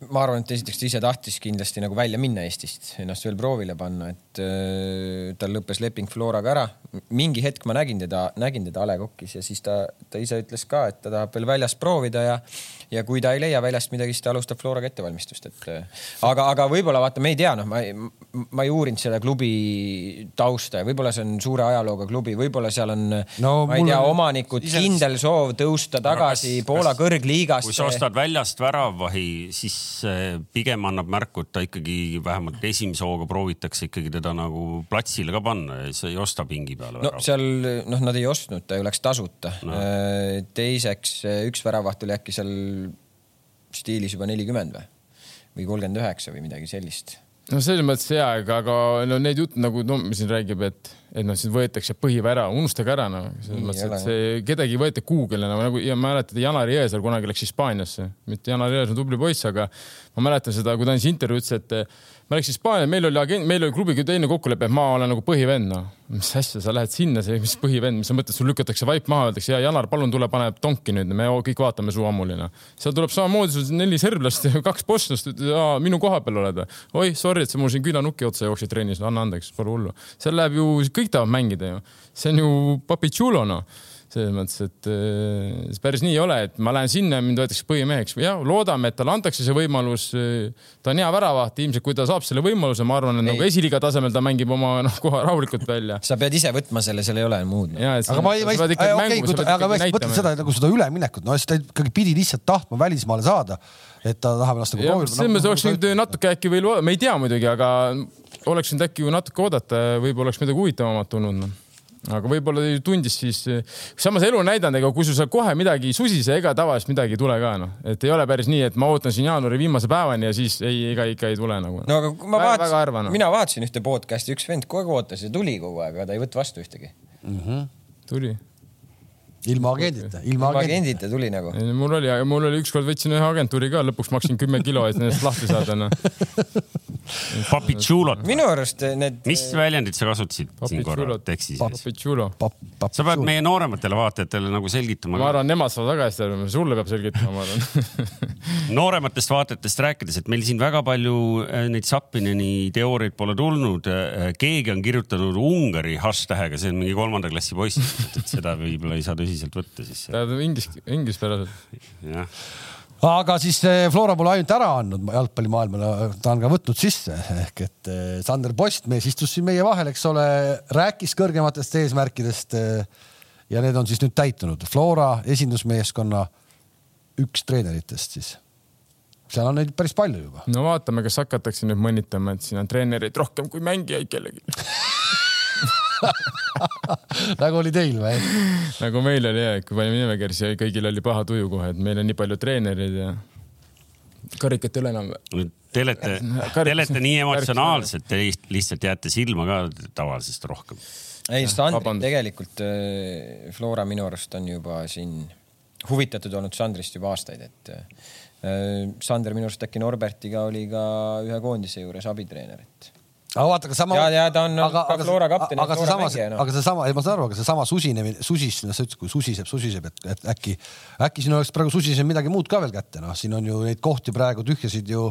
Ma arvan, et esiteks ta ise tahtis kindlasti nagu välja minna Eestist, ennast veel proovile panna, et äh, tal lõppes leping Floraga ära. mingi hetk ma nägin teda, nägin teda A Le Coq'is ja siis ta, ta ise ütles ka, et ta tahab veel väljast proovida ja ja kui ta ei leia väljast midagi, siis ta alustab Floraga ettevalmistust, et äh, aga, aga võib-olla vaata, me ei tea, noh, ma ei, ma ei uurinud selle klubi tausta ja võib-olla see on suure ajalooga klubi, võib-olla seal on no,, ma ei tea, omanikud ise... kindel soov tõusta tagasi no, kas, Poola kas, kõrgliigasse. kui sa ostad väljast väravahi, siis pigem annab märku, et ta ikkagi vähemalt esimese hooga proovitakse ikkagi teda nagu platsile ka panna ja sa ei osta pingi peale. no värav. seal noh, nad ei ostnud, ta ju läks tasuta no.. Äh, teiseks üks väravaht oli äkki seal stiilis juba nelikümmend või, või kolmkümmend üheksa või midagi sellist. No selles mõttes hea, aga, aga no need jutud nagu no siin räägib, et, et noh, siis võetakse põhiv ära, unustage ära noh, selles mõttes, et see kedagi ei võeta kuhugile nagu, nagu ja mäletad, Janar Jõesaar kunagi läks Hispaaniasse, mitte Janar Jõesaar on tubli poiss, aga ma mäletan seda, kui ta andis intervjuu, ütles, et ma läksin Hispaania, meil oli agent, meil oli klubiga teine kokkulepe, et ma olen nagu põhivend, noh. mis asja, sa lähed sinna, see, mis põhivend, mis sa mõtled, sul lükatakse vaip maha, öeldakse, ja Janar, palun tule, pane tonki nüüd, me kõik vaatame su ammulina. seal tuleb samamoodi sul neli serblast ja *laughs* kaks bosnlast, minu koha peal oled. oi, sorry, et sa mul siin küünanukki otsa jooksid trennis, anna andeks, pole hullu. seal läheb ju, kõik tahavad mängida ju. see on ju papitšulo, noh selles mõttes, et äh, see päris nii ei ole, et ma lähen sinna ja mind võetakse põhimeheks või jah, loodame, et talle antakse see võimalus. ta on hea väravaht, ilmselt kui ta saab selle võimaluse, ma arvan, et nagu esiliiga tasemel ta mängib oma noh, koha rahulikult välja. sa pead ise võtma selle, seal ei ole muud no.. aga ma ei, ma ei, okei, aga ma mõtlen seda nagu seda üleminekut, no siis ta ikkagi pidi lihtsalt tahtma välismaale saada et ta tahab ennast nagu proovida. selles mõttes oleks võinud natuke äkki veel, me ei tea muidugi, aga oleks võinud äkki natuke oodata, võib-olla oleks midagi huvitavamat tulnud no aga võib-olla tundis siis, samas elu on näidanud, ega kui sul seal kohe midagi ei susise, ega tavaliselt midagi ei tule ka noh, et ei ole päris nii, et ma ootan siin jaanuari viimase päevani ja siis ei, ega ikka ei tule nagu. no aga ma väga, vaatasin, no. mina vaatasin ühte podcast'i, üks vend kogu aeg ootas ja tuli kogu aeg, aga ta ei võtnud vastu ühtegi mm. -hmm. tuli ilma agendita, ilma agendita tuli nagu. mul oli, mul oli ükskord võtsin ühe agentuuri ka, lõpuks maksin kümme kilo, et nendest lahti saada no.. *laughs* Papitšulot. minu arust need. mis väljendit sa kasutasid siin korra tekstis? Papitšulo. sa pead meie noorematele vaatajatele nagu selgitama. ma arvan, nemad saavad väga hästi aru, sulle peab selgitama, ma arvan *laughs* noorematest vaatajatest rääkides, et meil siin väga palju äh, neid Sapineni teooriaid pole tulnud. Äh, keegi on kirjutanud Ungari hashtag'ga, see on mingi kolmanda klassi poiss, et seda võib-olla ei saa tõsiselt tõsiselt võtta siis. Inglise, inglispäraselt. jah aga siis eh, Flora pole ainult ära andnud jalgpallimaailmale, ta on ka võtnud sisse ehk et eh, Sander Postmees istus siin meie vahel, eks ole, rääkis kõrgematest eesmärkidest. Eh, ja need on siis nüüd täitunud. Flora esindusmeeskonna üks treeneritest siis. seal on neid päris palju juba. no vaatame, kas hakatakse nüüd mõnitama, et siin on treenereid rohkem kui mängijaid kellelgi *laughs* *laughs* nagu oli teil või? nagu meil oli ja, kui panime nimekirja, siis kõigil oli paha tuju kohe, et meil on nii palju treenereid ja karikat ei ole enam. Te olete, te olete nii emotsionaalsed, te lihtsalt jääte silma ka tavalisest rohkem. ei, Sandri tegelikult äh, Flora minu arust on juba siin huvitatud olnud Sandrist juba aastaid, et äh, Sander minu arust äkki Norbertiga oli ka ühe koondise juures abitreener, et aga vaata, aga sama. ja, ja ta on aga, ka Flora kapten. aga seesama, no. aga seesama, ma saan aru, aga seesama susinemine, susis, noh, sa ütlesid, kui susiseb, susiseb, et, et äkki, äkki siin oleks praegu susiseb midagi muud ka veel kätte, noh, siin on ju neid kohti praegu tühjasid ju,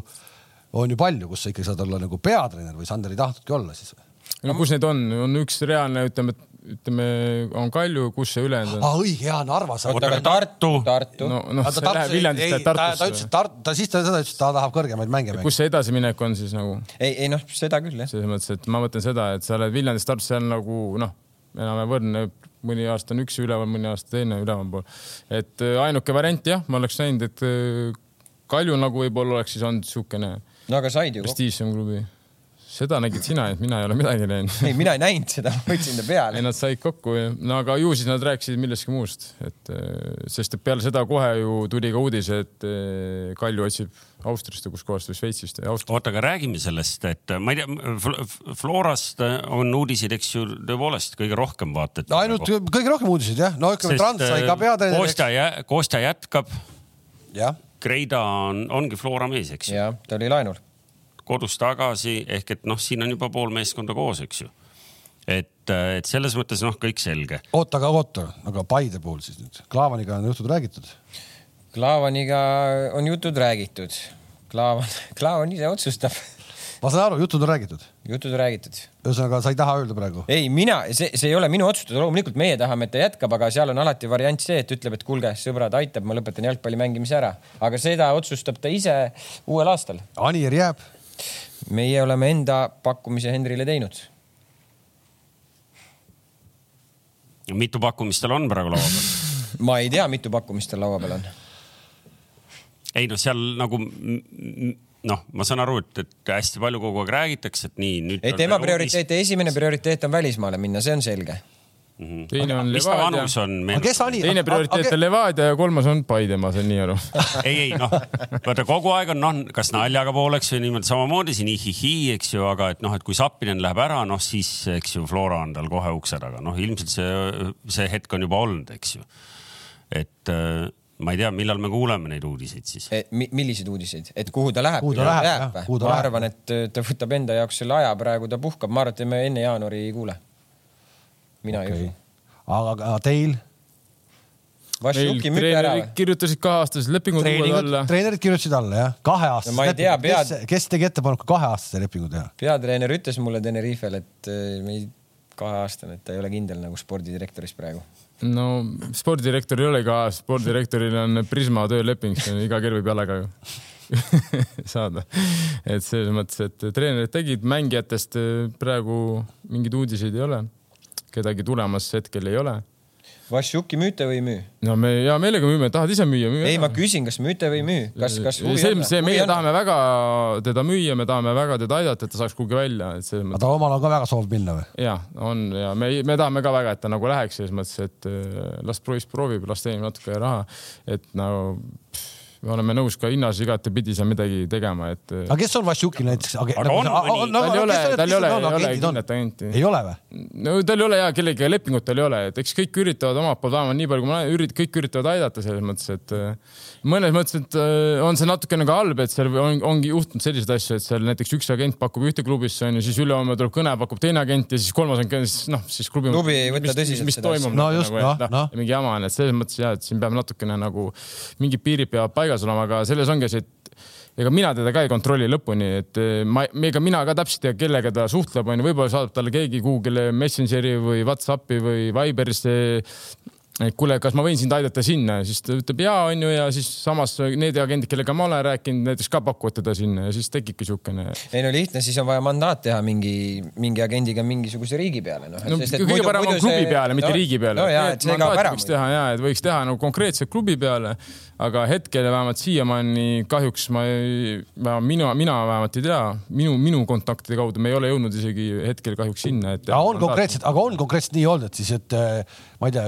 on ju palju, kus sa ikkagi saad olla nagu peatreener või Sander ei tahtnudki olla siis. no kus neid on, on üks reaalne, ütleme, et ütleme, on Kalju, kus see ülejäänud on? aa, õige, jaa, Narvas. oota, aga Tartu, Tartu. no, noh, see läheb Viljandist läheb Tartusse. ta ütles, et Tartu, ta siis ta seda ütles, et ta tahab kõrgemaid mänge mängida. kus see edasiminek on siis nagu? ei, ei noh, seda küll jah. selles mõttes, et ma mõtlen seda, et sa oled Viljandist Tartusse, see on nagu noh, enam-vähem võrdne, mõni aasta on üks üleval, mõni aasta teine ülevalpool. et äh, ainuke variant jah, ma oleks näinud, et äh, Kalju nagu võib-olla oleks siis olnud niisugune. no aga said ju. prestiižsem klubi seda nägid sina, et mina ei ole midagi näinud. ei, mina ei näinud seda, ma võtsin ta peale. ei, nad said kokku ja no aga ju siis nad rääkisid millestki muust, et eh, sest et peale seda kohe ju tuli ka uudis, et eh, Kalju otsib Austriast või kuskohast või Šveitsist. oota, aga räägime sellest, et ma ei tea, Florast on uudiseid, eks ju, tõepoolest kõige rohkem vaata. no ainult nagu... kõige rohkem uudiseid jah, no ütleme, Trans sai ka peatreener. Kostja jä,, Kostja jätkab. jah. Kreida on, ongi Flora mees, eks ju. jah, ta oli laenul kodus tagasi ehk et noh, siin on juba pool meeskonda koos, eks ju. et, et selles mõttes noh, kõik selge. oota, aga oota, aga Paide puhul siis nüüd, Klaavaniga on jutud räägitud? Klaavaniga on jutud räägitud. Klaavan, Klaavan ise otsustab ma saan aru, jutud on räägitud. jutud on räägitud. ühesõnaga, sa ei taha öelda praegu? ei, mina, see, see ei ole minu otsustada, loomulikult meie tahame, et ta jätkab, aga seal on alati variant see, et ütleb, et kuulge, sõbrad, aitab, ma lõpetan jalgpalli mängimise ära, aga seda otsustab ta ise uuel aastal. Anier jääb meie oleme enda pakkumise Henrile teinud. mitu pakkumist tal on praegu laua peal? *laughs* ma ei tea, mitu pakkumist tal laua peal on. ei noh, seal nagu noh, ma saan aru, et, et hästi palju kogu aeg räägitakse, et nii. ei, tema prioriteet, esimene prioriteet on välismaale minna, see on selge Mm -hmm. teine on Levadia. on? teine prioriteet okay. on Levadia ja kolmas on Paide, ma saan nii aru *laughs* ei, ei noh, vaata kogu aeg on noh, kas naljaga pooleks või niimoodi samamoodi siin ihihi, eks ju, aga et noh, et kui Sapinen läheb ära, noh siis eks ju Flora on tal kohe ukse taga, noh ilmselt see, see hetk on juba olnud, eks ju. et äh, ma ei tea, millal me kuuleme neid uudiseid siis e,. milliseid uudiseid, et kuhu ta läheb? kuhu ta läheb, jah. ma läheb. arvan, et ta võtab enda jaoks selle aja, praegu ta puhkab, ma arvan, et me enne jaanuari ei kuule mina okay. ei usu. aga, teil? kirjutasid kaheaastased lepingud uued alla. treenerid kirjutasid alla jah, kaheaastased no, lepingud pead... kes, kes tegi ettepaneku kaheaastase lepingu teha? peatreener ütles mulle Tenerifel, et äh, me ei, kaheaastane, et ta ei ole kindel nagu spordidirektoris praegu. no spordidirektor ei ole ka, spordidirektoril on Prisma tööleping, iga kell võib jalaga ju saada. et selles mõttes, et treenerid tegid, mängijatest äh, praegu mingeid uudiseid ei ole kedagi tulemas hetkel ei ole. Vassiuki müüte või ei müü? no me hea meelega müüme, tahad ise müüa, ei, ma küsin, kas müüte või ei müü, kas, kas huvi see, on? see, meie on? tahame väga teda müüa, me tahame väga teda aidata, et ta saaks kuhugi välja, et selles mõttes. aga tal omal on ka väga soov minna või? ja on ja me, me tahame ka väga, et ta nagu läheks selles mõttes, et äh, las proovib, proovib, las teenib natuke raha, et nagu pff, me oleme nõus ka hinnas igatepidi seal midagi tegema, et. aga kes on Vassiukil näiteks? aga on mõni? tal ei ole, tal ei ole, ei ole kindlat agenti. ei ole või? no tal ei ole ja kellegagi lepingut tal ei ole, et eks kõik üritavad omalt poolt vähemalt nii palju, kui ma ürit-, kõik üritavad aidata selles mõttes, et äh, mõnes mõttes, et äh, on see natukene ka halb, et seal on, ongi juhtunud selliseid asju, et seal näiteks üks agent pakub ühte klubisse onju, siis ülehomme tuleb kõne, pakub teine agent ja siis kolmas on noh, siis klubi. klubi ei võta tõsiselt seda asja. no just, noh, noh, noh. mingi jama on, et selles mõttes ja, et siin peab natukene nagu mingid piirid peavad paigas olema, aga selles ongi see, et ega mina teda ka ei kontrolli lõpuni, et eh, ma, ega mina ka täpselt ei tea, kellega ta suhtleb, onju, võib-olla saadab talle keegi kuhugile Messengeri või Whatsappi või Viberisse et kuule, kas ma võin sind aidata sinna, siis ta ütleb ja onju ja siis samas need agendid, kellega ma olen rääkinud, näiteks ka pakuvad teda sinna ja siis tekibki siukene. ei no lihtne, siis on vaja mandaat teha mingi, mingi agendiga mingisuguse riigi peale noh. no sest, kõige parem on klubi see... peale, mitte no, riigi peale. no ja, võiks teha ja, et võiks teha nagu konkreetselt klubi peale, aga hetkel vähemalt siiamaani kahjuks ma ei, mina, mina vähemalt ei tea, minu, minu kontaktide kaudu me ei ole jõudnud isegi hetkel kahjuks sinna, et. aga on konkreetselt, aga on konkreetselt nii olnud, et siis, et ma ei tea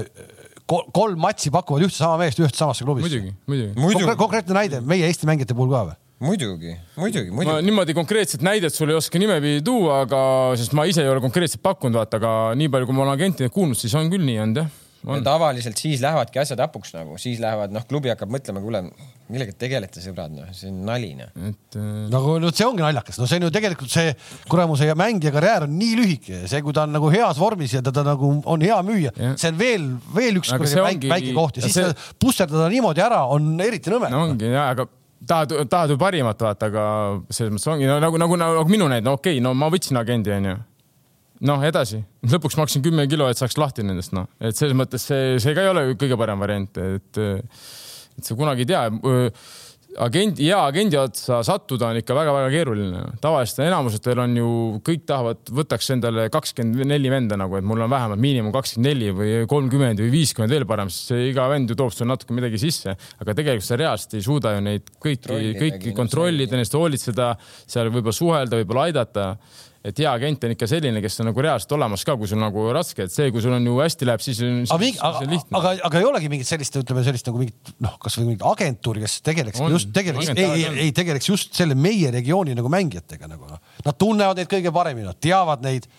kolm matši pakuvad ühte sama meest ühte samasse klubisse. muidugi, muidugi, muidugi.. konkreetne näide meie Eesti mängijate puhul ka või? muidugi, muidugi, muidugi. ma niimoodi konkreetset näidet sulle ei oska nimepidi tuua, aga, sest ma ise ei ole konkreetselt pakkunud, vaata, aga nii palju, kui ma olen agentidelt kuulnud, siis on küll nii olnud jah ja tavaliselt siis lähevadki asjad hapuks nagu, siis lähevad, noh, klubi hakkab mõtlema, kuule, millega tegelete, sõbrad, noh, see on nali, noh. et äh.... nagu no see ongi naljakas, no see on ju tegelikult see kuramuse mängija karjäär on nii lühike, see, kui ta on nagu heas vormis ja ta, ta nagu on hea müüja, see on veel, veel üks väike, väike koht ja, ja siis see... pusterdada niimoodi ära on eriti nõme. no ongi ja, aga tahad, tahad ju parimat vaata, aga selles mõttes ongi no, nagu, nagu, nagu minu näide, no okei okay,, no ma võtsin agendi, onju noh, edasi, lõpuks maksin kümme kilo, et saaks lahti nendest, noh, et selles mõttes see, see ka ei ole kõige parem variant, et, et sa kunagi ei tea. agendi, hea agendi otsa sattuda on ikka väga-väga keeruline. tavaliselt enamusetel on ju, kõik tahavad, võtaks endale kakskümmend neli venda nagu, et mul on vähemalt miinimum kakskümmend neli või kolmkümmend või viiskümmend veel parem, sest iga vend ju toob sulle natuke midagi sisse, aga tegelikult sa reaalselt ei suuda ju neid kõiki, kõiki kontrollida, neist hoolitseda, seal võib-olla suhelda, võib-olla aidata et hea agent on ikka selline, kes on nagu reaalselt olemas ka, kui sul nagu raske, et see, kui sul on ju hästi läheb, siis on, aga, aga, aga, aga ei olegi mingit sellist, ütleme sellist nagu mingit noh, kasvõi mingit agentuuri, kes tegeleks on, just tegeleks, ei, ei, ei tegeleks just selle meie regiooni nagu mängijatega nagu noh. Nad tunnevad neid kõige paremini, nad teavad neid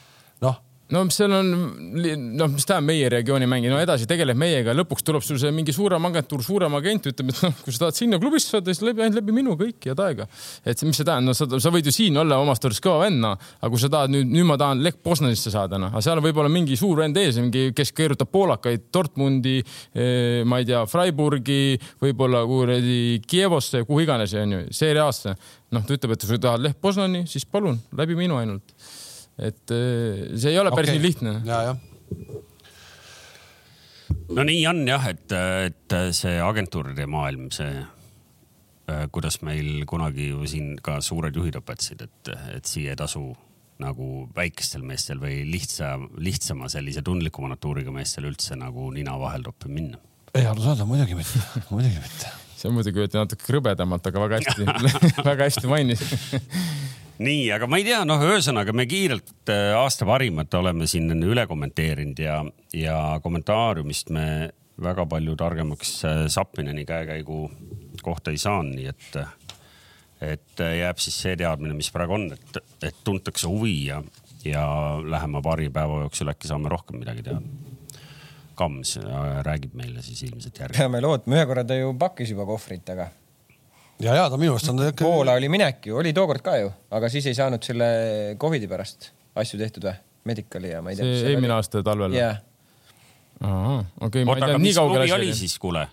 noh no seal on, noh, mis tähendab meie regiooni mängi, no edasi tegeleb meiega, lõpuks tuleb sul see mingi suurem agentuur, suurem agent ütleb, et noh, kui sa tahad sinna klubisse saada, siis läbi, ainult läbi minu kõik head aega. et mis see tähendab, no sa, sa võid ju siin olla omast arust kõva vend, noh, aga kui sa tahad nüüd, nüüd ma tahan Lech Poznanisse saada, noh, aga seal võib olla mingi suur vend ees, mingi, kes keerutab poolakaid Dortmundi eh,, ma ei tea, Freiburgi, võib-olla kuradi Kievosse, kuhu iganes, onju, Serie A-sse. noh, ta ütleb, et kui tahad Lech Poznani, siis palun, läbi minu ainult et äh, see ei ole päris okay. nii lihtne. ja, jah no nii on jah, et, et see agentuuride maailm, see, äh, kuidas meil kunagi ju siin ka suured juhid õpetasid, et, et siia ei tasu nagu väikestel meestel või lihtsa, lihtsama sellise tundlikuma natuuriga meestel üldse nagu nina vahel toppi minna. ei arusaadav, muidugi mitte, muidugi mitte. see muidugi öeldi natuke krõbedamalt, aga väga hästi *laughs* *laughs* väga hästi mainis nii, aga ma ei tea, noh, ühesõnaga me kiirelt äh, aasta parimat oleme siin üle kommenteerinud ja, ja kommentaariumist me väga palju targemaks äh, Sapineni käekäigu kohta ei saanud, nii et, et äh, jääb siis see teadmine, mis praegu on, et, et tuntakse huvi ja, ja lähema paari päeva jooksul äkki saame rohkem midagi teada. Kams räägib meile siis ilmselt järgi. peame lootma, ühe korra ta ju pakkis juba kohvrit, aga ja, ja ta minu arust on ta ikka. Poola oli minek ju, oli tookord ka ju, aga siis ei saanud selle Covidi pärast asju tehtud või? Medicali ja ma ei tea. see eelmine aasta talvel yeah.? okei okay,, ma ei tea, nii kaugele oli siis, kuule?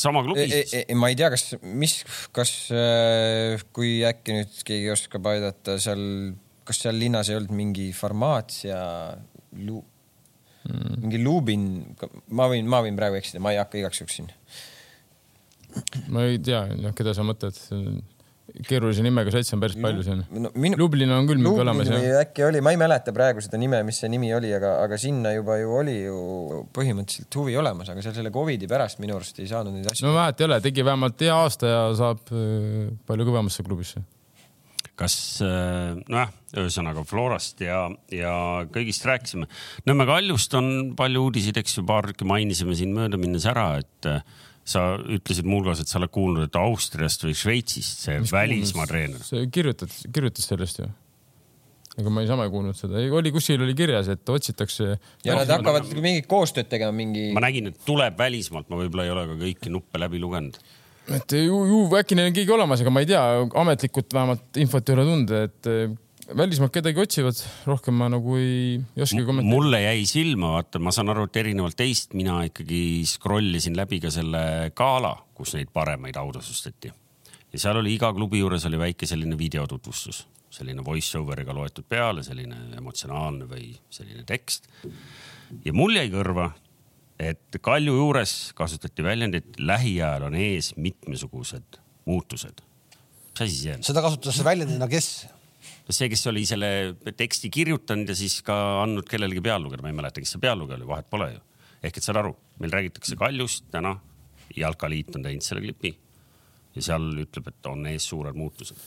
sama klubi siis e? E ma ei tea, kas, mis, kas, äh, kui äkki nüüd keegi oskab aidata seal, kas seal linnas ei olnud mingi farmaatsia lu, mm. mingi Lubin, ma võin, ma võin praegu eksida, ma ei hakka igaks juhuks siin ma ei tea, noh, keda sa mõtled. keerulise nimega satsi on päris palju siin no, minu... Lublin on küll mingi olemas jah. äkki oli, ma ei mäleta praegu seda nime, mis see nimi oli, aga, aga sinna juba ju oli ju põhimõtteliselt huvi olemas, aga seal selle Covidi pärast minu arust ei saanud neid asju. no vahet ei ole, tegi vähemalt hea aasta ja saab äh, palju kõvemasse klubisse kas äh, nojah, ühesõnaga Florast ja, ja kõigist rääkisime. Nõmme Kaljust on palju uudiseid, eks ju, paar mainisime siin möödaminnes ära, et äh, sa ütlesid muuhulgas, et sa oled kuulnud, et Austriast või Šveitsist see Mis välismaa treener. see kirjutas, kirjutas sellest ju ega ma niisama ei kuulnud seda, oli kuskil oli kirjas, et otsitakse. ja nad hakkavad mingit koostööd tegema, mingi. ma nägin, et tuleb välismaalt, ma võib-olla ei ole ka kõiki nuppe läbi lugenud et ju, ju äkki neil on keegi olemas, aga ma ei tea, ametlikult vähemalt infot ei ole tunda, et välismaalt kedagi otsivad, rohkem ma nagu ei, ei oskagi kommenteerida. mulle jäi silma, vaata, ma saan aru, et erinevalt teist mina ikkagi scroll isin läbi ka selle gala, kus neid paremaid autasustati. ja seal oli iga klubi juures oli väike selline videotutvustus, selline voice over'iga loetud peale, selline emotsionaalne või selline tekst. ja mul jäi kõrva et Kalju juures kasutati väljendit lähiajal on ees mitmesugused muutused. mis asi see on? seda kasutas väljendina kes? See, kes oli selle teksti kirjutanud ja siis ka andnud kellelegi peal lugeda, ma ei mäleta, kes see peallugeja oli, vahet pole ju. ehk et saad aru, meil räägitakse Kaljust täna, Jalkaliit on teinud selle klipi ja seal ütleb, et on ees suured muutused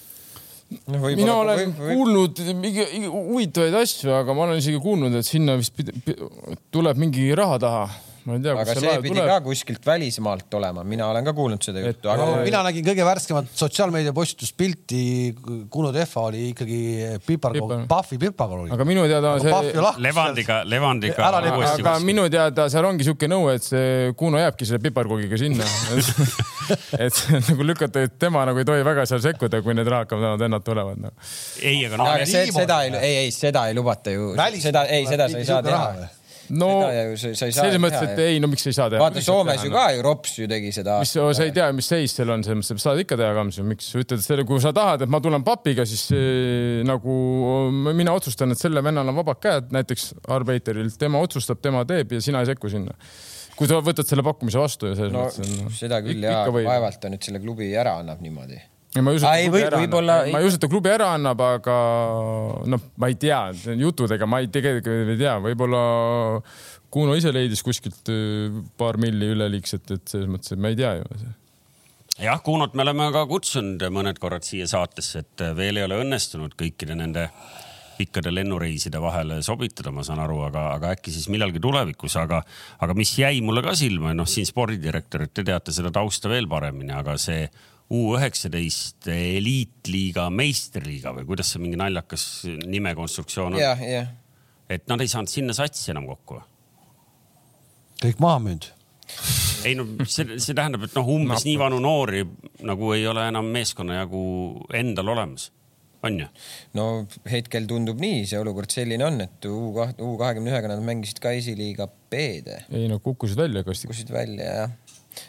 no,. mina olen või, või... kuulnud mingi huvitavaid asju, aga ma olen isegi kuulnud, et sinna vist tuleb mingi raha taha ma ei tea, aga see pidi tuleb. ka kuskilt välismaalt olema, mina olen ka kuulnud seda juttu. aga no, mina nägin kõige värskemat sotsiaalmeedia postituspilti. Kuno Tehva oli ikkagi piparkool, Pahvi piparkool. aga minu teada see. Levandiga, Levandiga. aga minu teada seal ongi siuke nõue, et see Kuno jääbki selle piparkoogiga sinna *laughs* et nagu lükata, et tema nagu ei tohi väga seal sekkuda, kui need rahakad vennad tulevad no.. ei, aga noh. seda ei, ei, ei, seda ei lubata ju. seda, ei, seda sa ei saa teha no selles mõttes, et ei, no miks ei saa teha. vaata Soomes ju ka ju Rops ju tegi seda. mis, sa ei tea, mis seis seal on, selles mõttes, et saad ikka teha ka, miks? Ütled selle, kui sa tahad, et ma tulen papiga, siis eh, nagu mina otsustan, et sellel vennal on vabad käed. Näiteks arbeiteril, tema otsustab, tema teeb ja sina ei sekku sinna. Kui sa võtad selle pakkumise vastu ja selles no, mõttes. No, seda küll ja vaevalt ta nüüd selle klubi ära annab niimoodi ma ei usu, et ta klubi ära annab, ma ei usu, et ta klubi ära annab, aga noh, ma ei tea, juttudega ma ei tegelikult ei tea, võib-olla Kuno ise leidis kuskilt äh, paar milli üleliigset, et selles mõttes, et ma ei tea ju. jah, Kunot me oleme ka kutsunud mõned korrad siia saatesse, et veel ei ole õnnestunud kõikide nende pikkade lennureiside vahele sobitada, ma saan aru, aga, aga äkki siis millalgi tulevikus, aga, aga mis jäi mulle ka silma, noh, siin spordidirektor, et te teate seda tausta veel paremini, aga see U üheksateist eliitliiga meistriliiga või kuidas see mingi naljakas nimekonstruktsioon on yeah,? Yeah. et nad ei saanud sinna satsi enam kokku. kõik maha müünud ei no see, see tähendab, et noh, umbes nii vanu noori nagu ei ole enam meeskonna jagu endal olemas, on ju? no hetkel tundub nii, see olukord selline on, et U kahekümne ühega nad mängisid ka esiliiga B-d. ei no kukkusid välja kastis. kukkusid välja jah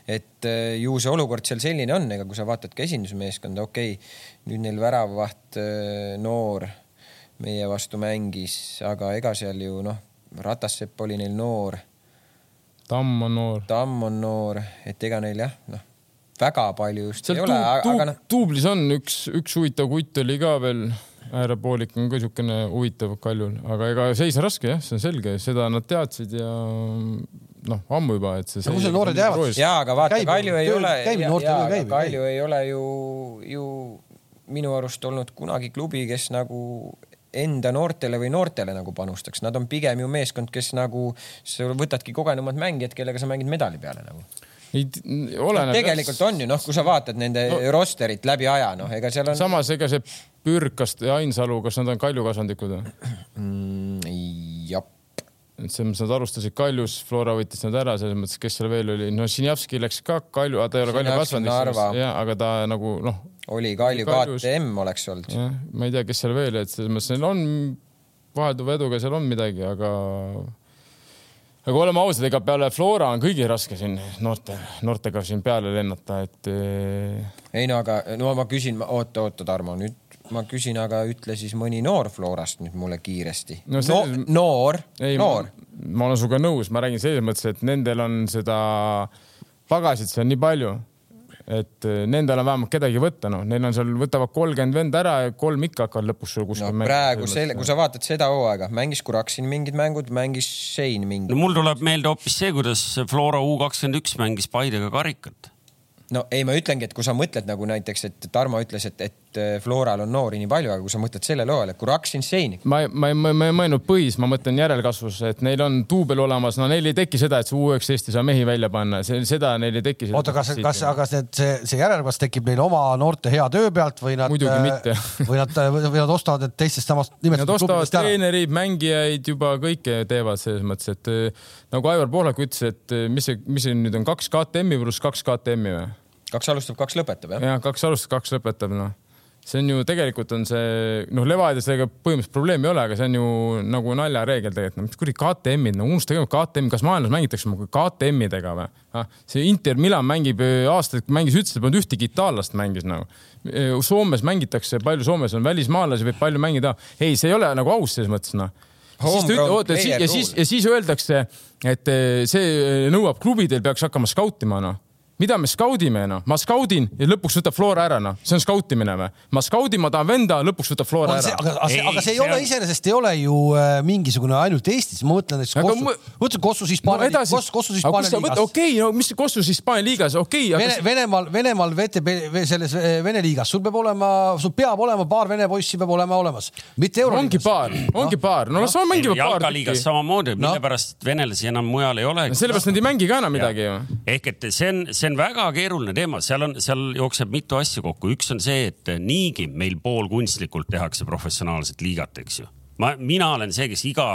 et äh, ju see olukord seal selline on, ega kui sa vaatad ka esindusmeeskonda, okei okay,, nüüd neil väravavaht äh, noor meie vastu mängis, aga ega seal ju noh, Ratassepp oli neil noor. Tamm on noor. Tamm on noor, et ega neil jah, noh, väga palju just seal ei ole, aga noh. duublis on üks, üks huvitav kutt oli ka veel äärepoolik on ka niisugune huvitav kaljul, aga ega seis on raske jah, see on selge, seda nad teadsid ja noh, ammu juba, et see. kus need noored jäävad? ja, aga vaata, Kalju ei ole, Kalju ei ole ju, ju minu arust olnud kunagi klubi, kes nagu enda noortele või noortele nagu panustaks, nad on pigem ju meeskond, kes nagu, sa võtadki kogenumad mängijad, kellega sa mängid medali peale nagu ei, oleneb no,. tegelikult on ju noh, kui sa vaatad nende no, rosterit läbi aja, noh, ega seal on. samas, ega see Pürkast ja Ainsalu, kas nad on Kalju kasvandikud või mm,? Jah et selles mõttes nad alustasid Kaljus, Flora võttis nad ära, selles mõttes, kes seal veel oli, no Sinjavski läks ka Kalju, ta ei ole Kalju kasvanud, aga ta nagu noh. oli Kalju KTM oleks olnud. ma ei tea, kes seal veel, et selles mõttes neil on vahelduva eduga seal on midagi, aga aga oleme ausad, ega peale Flora on kõigil raske siin noorte, noortega siin peale lennata, et. Eh, ei no aga no ma küsin, oota, oota, Tarmo, nüüd ma küsin, aga ütle siis mõni noor Florast nüüd mulle kiiresti no,. Selles... No, noor, noor. Ma, olen sinuga nõus, ma räägin selles mõttes, et nendel on seda pagasit seal nii palju, et äh, nendel on vähemalt kedagi võtta, noh, neil on seal, võtavad kolmkümmend venda ära ja kolm ikka hakkavad lõpuks sul kuskil no, praegu selle, kui sa vaatad seda hooaega, mängis Kuraksin mingid mängud, mängis Sein mingid. no mul tuleb meelde hoopis see, kuidas Flora U kakskümmend üks mängis Paidega karikat no ei, ma ütlengi, et kui sa mõtled nagu näiteks, et Tarmo ütles, et, et äh, Floral on noori nii palju, aga kui sa mõtled sellele hooajale, kui Raksin Seini. ma, ma, ma, ma ei mõelnud põhis, ma mõtlen järelkasvus, et neil on duubel olemas, no neil ei teki seda, et see U19 ei saa mehi välja panna, seda neil ei teki. oota, kas, kas, aga see, see, see järelkasv tekib neil oma noorte hea töö pealt või nad, *laughs* äh, või nad, või nad ostavad need teistest samast nimetatud Nad ostavad treenereid, mängijaid juba kõike teevad selles mõttes, et äh, nagu Aivar Pohlak ütles, et mis see, mis see nüüd on, kaks KTM-i pluss kaks KTM-i või? kaks alustab, kaks lõpetab jah? jah, kaks alustab, kaks lõpetab noh see on ju tegelikult on see noh, Levadiasega põhimõtteliselt probleemi ei ole, aga see on ju nagu naljareegel tegelikult, no mis kuradi KTM-id, no unustage KTM, kas maailmas mängitakse KTM-idega või? Ah, see Inter Milan mängib äh, aastaid, mängis üldse polnud ühtegi itaallast mängis nagu. Äh, Soomes mängitakse, palju Soomes on välismaalasi, võib palju mängida. ei, see ei ole nagu aus selles mõttes noh oota, ja siis, ja siis öeldakse, et äh, see nõuab klubidel peaks hakkama skautima noh mida me skaudime, noh, ma skaudin ja lõpuks võtab Flora ära, noh, see on skautimine või? ma skaudin, ma tahan venda, lõpuks võtab Flora ära. aga, aga, ei, aga see ei ole on... iseenesest ei ole ju äh, mingisugune ainult Eestis, ma mõtlen näiteks Kossu, ma... mõtlen Kossus Hispaania no, liigas, Kossus Hispaania liigas. okei okay,, no mis Kossus Hispaania liigas, okei okay,. Vene, Venemaal, Venemaal VTB, selles äh, Vene liigas, sul peab olema, sul peab olema paar vene poissi peab olema olemas, mitte euroliigas. ongi paar, ongi paar, no las mängivad paar. jalkaliigas samamoodi, mille pärast venelasi enam mujal ei ole. sellepärast nad ei mängi ka enam midagi ju. ehk et see on, see on väga keeruline teema, seal on, seal jookseb mitu asja kokku, üks on see, et niigi meil poolkunstlikult tehakse professionaalset liigat, eks ju. ma, mina olen see, kes iga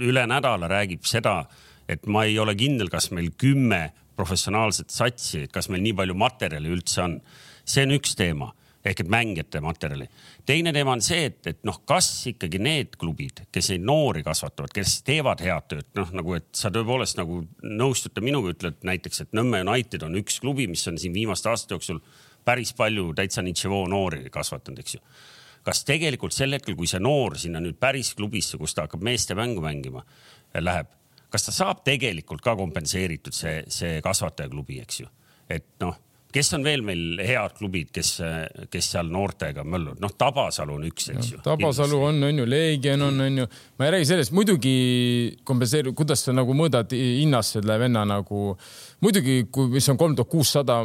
üle nädala räägib seda, et ma ei ole kindel, kas meil kümme professionaalset satsi, kas meil nii palju materjali üldse on. see on üks teema ehk et mängijate materjali. teine teema on see, et, et noh, kas ikkagi need klubid, kes neid noori kasvatavad, kes teevad head tööd, noh nagu, et sa tõepoolest nagu nõustute minuga, ütled näiteks, et Nõmme United on üks klubi, mis on siin viimaste aastate jooksul päris palju täitsa Nitševo noori kasvatanud, eks ju. kas tegelikult sel hetkel, kui see noor sinna nüüd päris klubisse, kus ta hakkab meeste mängu mängima, läheb, kas ta saab tegelikult ka kompenseeritud see, see kasvatajaklubi, eks ju, et noh kes on veel meil head klubid, kes, kes seal noortega mölluvad, noh, Tabasalu on üks, eks ju. Tabasalu on, on ju, Leegion on, on ju, ma ei räägi sellest, muidugi kompenseerib, kuidas sa nagu mõõdad hinnas selle venna nagu muidugi, kui, mis on kolm tuhat kuussada,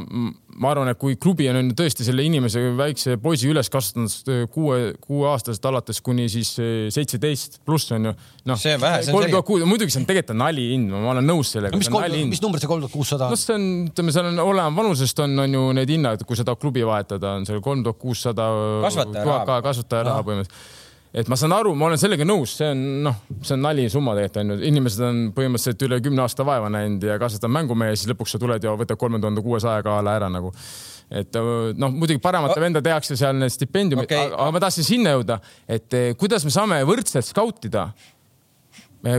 ma arvan, et kui klubi on tõesti selle inimese, väikse poisi üles kasvatanud äh, kuue, kuueaastasest alates kuni siis äh, seitseteist pluss on ju. noh, kolm tuhat kuus, muidugi see on tegelikult nalihind, ma olen nõus sellega. mis, mis number see kolm tuhat kuussada on? noh, see on, ütleme, seal on olenevalt vanusest on, on ju need hinnad, kui sa tahad klubi vahetada, on seal kolm tuhat kuussada. kasvataja raha. kasvataja raha põhimõtteliselt et ma saan aru, ma olen sellega nõus, see on noh, see on nalisumma tegelikult on ju, inimesed on põhimõtteliselt üle kümne aasta vaeva näinud ja kasvatavad mängumehe, siis lõpuks sa tuled ja võtad kolme tuhande kuuesajaga a la ära nagu. et noh, muidugi paremate oh. venda tehakse seal need stipendiumid okay., aga ma tahtsin sinna jõuda, et eh, kuidas me saame võrdselt skautida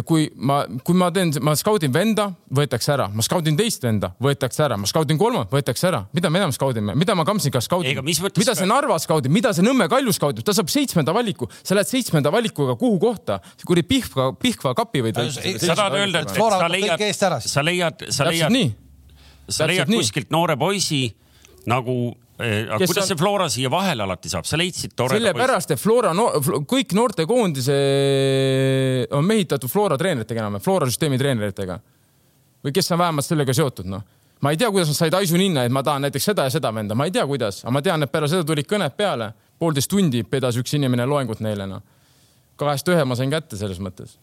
kui ma, kui ma teen, ma skaudin venda, võetakse ära, ma skaudin teist venda, võetakse ära, ma skaudin kolmandat, võetakse ära. mida me enam skaudime, mida ma Kamsiga skaudin, mida see Narva skaudib, mida see Nõmme Kalju skaudib, ta saab seitsmenda valiku, sa lähed seitsmenda valikuga kuhu kohta, kuradi Pihkva, Pihkva kapi võid. sa tahad öelda, et sa leiad, sa leiad, sa leiad, sa leiad kuskilt noore poisi nagu Eh, aga kuidas on... see Flora siia vahele alati saab, sa leidsid toreda sellepärast, et Flora no,, kõik noortekoondise on mehitatud Flora treeneritega enam, Flora süsteemi treeneritega. või kes on vähemalt sellega seotud, noh. ma ei tea, kuidas nad said Aisu ninna, et ma tahan näiteks seda ja seda venda, ma ei tea, kuidas, aga ma tean, et peale seda tulid kõned peale, poolteist tundi pidas üks inimene loengut neile, noh. kahest ühe ma sain kätte selles mõttes.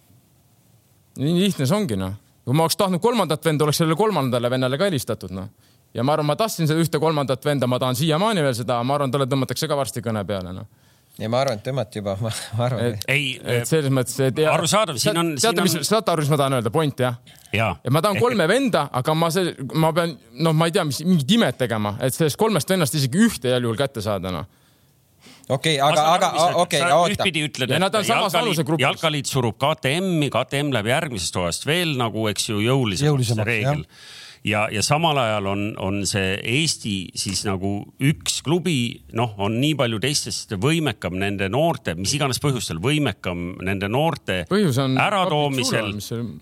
nii lihtne see ongi, noh. kui ma oleks tahtnud kolmandat venda, oleks sellele kolmandale vennale ka helistatud, noh ja ma arvan, ma tahtsin seda ühte kolmandat venda, ma tahan siiamaani veel seda, ma arvan, talle tõmmatakse ka varsti kõne peale, noh ja ma arvan, et tõmmati juba, *laughs* ma arvan. et ei, et selles mõttes, et ja, arusaadav, siin on. teate, mis, saate aru, mis ma tahan öelda, point jah? ja, ja ma tahan kolme venda, aga ma see, ma pean, noh, ma ei tea, mis mingit imet tegema, et sellest kolmest vennast isegi ühte heal juhul kätte saada, noh okei okay,, aga, aga okei okay,, oota. ühtpidi ütled, et jalkaliit, jalkaliit surub KTM-i, KTM läheb järgmisest hooajast veel nagu, eks ju, jõulisemaks see reegel ja, ja samal ajal on, on see Eesti siis nagu üks klubi, noh, on nii palju teistest võimekam nende noorte, mis iganes põhjustel võimekam nende noorte äratoomisel,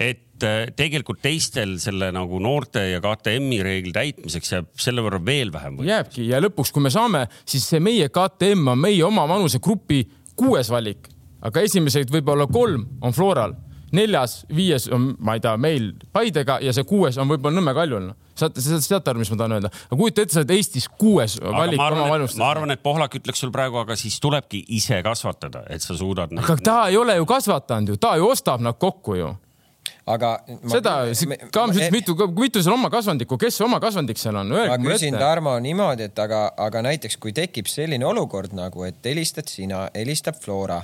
et äh, tegelikult teistel selle nagu noorte ja KTM-i reegli täitmiseks jääb selle võrra veel vähem. jääbki ja lõpuks, kui me saame, siis see meie KTM on meie oma vanusegrupi kuues valik, aga esimesed võib-olla kolm on Floral neljas, viies on, ma ei tea, meil Paidega ja see kuues on võib-olla Nõmme Kaljul no.. saate, saate aru, mis ma tahan öelda? aga kujuta ette, sa oled Eestis kuues valik oma valmistust. ma arvan, et Pohlak ütleks sul praegu, aga siis tulebki ise kasvatada, et sa suudad. aga ta ei ole ju kasvatanud ju, ta ju ostab nad kokku ju aga seda, Kams ütles mitu, mitu seal oma kasvandikku, kes oma kasvandik seal on? ma küsin Tarmo niimoodi, et aga, aga näiteks kui tekib selline olukord nagu, et helistad sina, helistab Flora,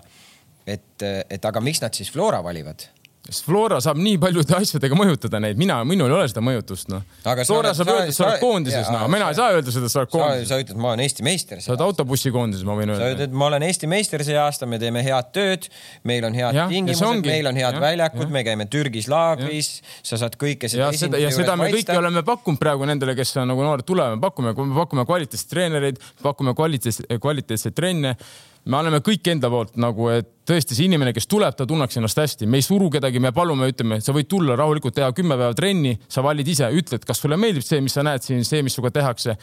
et, et aga miks nad siis Flora valivad? Sest Flora saab nii paljude *laughs* asjadega mõjutada neid, mina, minul ei ole seda mõjutust, noh. Flora saab öelda, et sa oled koondises, noh, mina ei saa öelda seda, et sa oled koondises. sa ütled, ma olen Eesti meister. sa oled autobussikoondises, ma võin öelda. sa ütled, ma olen Eesti meister see aasta, me teeme head tööd, meil on head ja, tingimused, meil on head ja, väljakud, me käime Türgis laagris, sa saad kõike seda esindaja juures seda me kõike oleme pakkunud praegu nendele, kes on nagu noored tulevad, pakume, pakume kvaliteetseid treenereid, pakume kvaliteetseid, kvaliteetseid trenne me anname kõik enda poolt nagu, et tõesti see inimene, kes tuleb, ta tunneks ennast hästi, me ei suru kedagi, me palume, ütleme, sa võid tulla rahulikult teha kümme päeva trenni, sa valid ise, ütled, kas sulle meeldib see, mis sa näed siin, see, mis sinuga tehakse.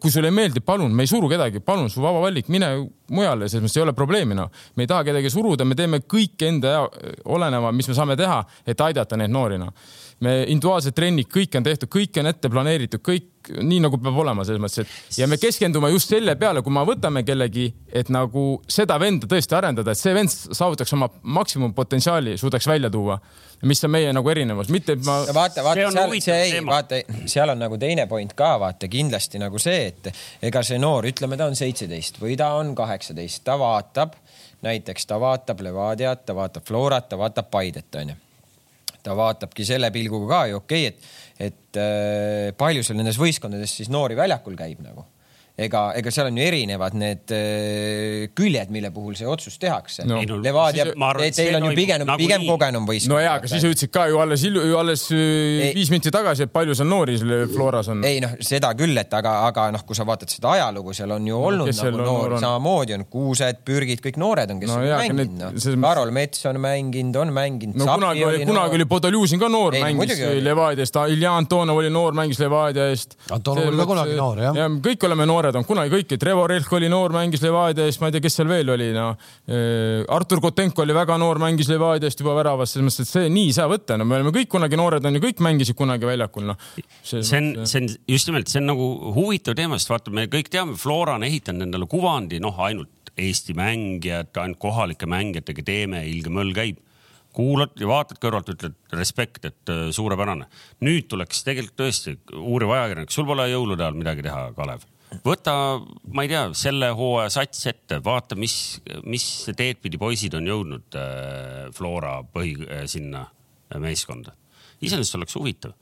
kui sulle ei meeldi, palun, me ei suru kedagi, palun, su vaba valik, mine mujale, selles mõttes ei ole probleemi, noh. me ei taha kedagi suruda, me teeme kõik enda oleneva, mis me saame teha, et aidata neid noori, noh me individuaalsed trennid, kõik on tehtud, kõik on ette planeeritud, kõik nii nagu peab olema selles mõttes, et ja me keskendume just selle peale, kui me võtame kellegi, et nagu seda venda tõesti arendada, et see vend saavutaks oma maksimumpotentsiaali, suudaks välja tuua. mis on meie nagu erinevus, mitte ma. vaata, vaata seal, see ei, vaata, seal on nagu teine point ka, vaata kindlasti nagu see, et ega see noor, ütleme, ta on seitseteist või ta on kaheksateist, ta vaatab näiteks ta vaatab Levadiat, ta vaatab Florat, ta vaatab Paidet, onju ta vaatabki selle pilguga ka ju okei okay,, et, et äh, palju seal nendes võistkondades siis noori väljakul käib nagu ega, ega seal on ju erinevad need äh, küljed, mille puhul see otsus tehakse no.. Levadia, teil on ju pigem nagu, pigem kogenum võistkond. no jaa, aga siis sa ütlesid ka ju alles, alles äh, ei, viis minti tagasi, et palju seal noori seal Floras on. ei noh, seda küll, et aga, aga noh, kui sa vaatad seda ajalugu, seal on ju no, olnud nagu noori, samamoodi on Kuused, Pürgid, kõik noored on, kes no, on jaa, mänginud noh. Ses... Karol Mets on mänginud, on mänginud. no kunagi oli, kunagi oli Podoljuzin ka noor, mängis Levadia eest, Ilja Antonov oli noor, mängis Levadia eest. Antonov oli ka kunagi noor, jah. kõik oleme noored noored on kunagi kõik, et Revo Relk oli noor, mängis Levadias, ma ei tea, kes seal veel oli, no. Artur Kotenko oli väga noor, mängis Levadiast juba väravas, selles mõttes, et see nii ei saa võtta, no me oleme kõik kunagi noored on ju, kõik mängisid kunagi väljakul, noh. see on, see on just nimelt, see on nagu huvitav teema, sest vaata, me kõik teame, Flora on ehitanud endale kuvandi, noh, ainult Eesti mängijad, ainult kohalike mängijatega teeme, ilge möll käib kuulad ja vaatad kõrvalt, ütled respekt, et äh, suurepärane. nüüd tuleks tegelikult tõesti uuriv ajakirjanik, sul pole jõulude ajal midagi teha, Kalev võta, ma ei tea, selle hooaja sats ette, vaata, mis, mis teed pidi poisid on jõudnud äh, Flora põhi äh, sinna meeskonda iseenesest oleks huvitav.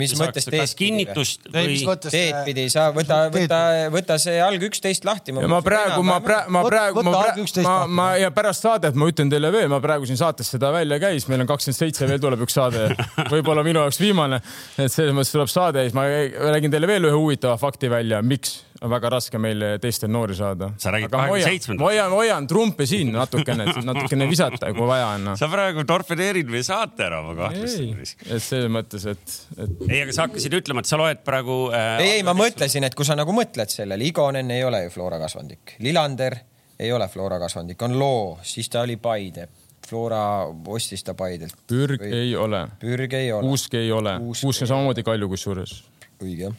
mis mõttes teed kinnitust või? teed pidi, sa võta, võta, võta see alg üksteist lahti. ma praegu, ma praegu, ma praegu, ma praegu, ma, ma ja pärast saadet ma ütlen teile veel, ma praegu siin saates seda välja käis, meil on kakskümmend seitse, veel tuleb üks saade, *laughs* võib-olla minu jaoks viimane. et selles mõttes tuleb saade ja siis ma räägin teile veel ühe huvitava fakti välja, miks on väga raske meil teistel noori saada. sa räägid kahekümne seitsmendast? ma hoian, hoian trumpe siin natukene, natukene visata, kui vaja on no.. sa praegu torpedeerid meie saate ära, ma kahtlustan. et selles mõttes, et, et. ei, aga sa hakkasid ütlema, et sa loed praegu äh,. ei, ei, ma mõtlesin, et kui sa nagu mõtled sellele, Igonen ei ole ju Flora kasvandik, Lillander ei ole Flora kasvandik, on Loo, siis ta oli Paide Flora ostis ta Paidelt. Pürg või... ei ole. Pürg ei ole. Kuusk ei ole. Kuusk on samamoodi Kalju kusjuures. õige jah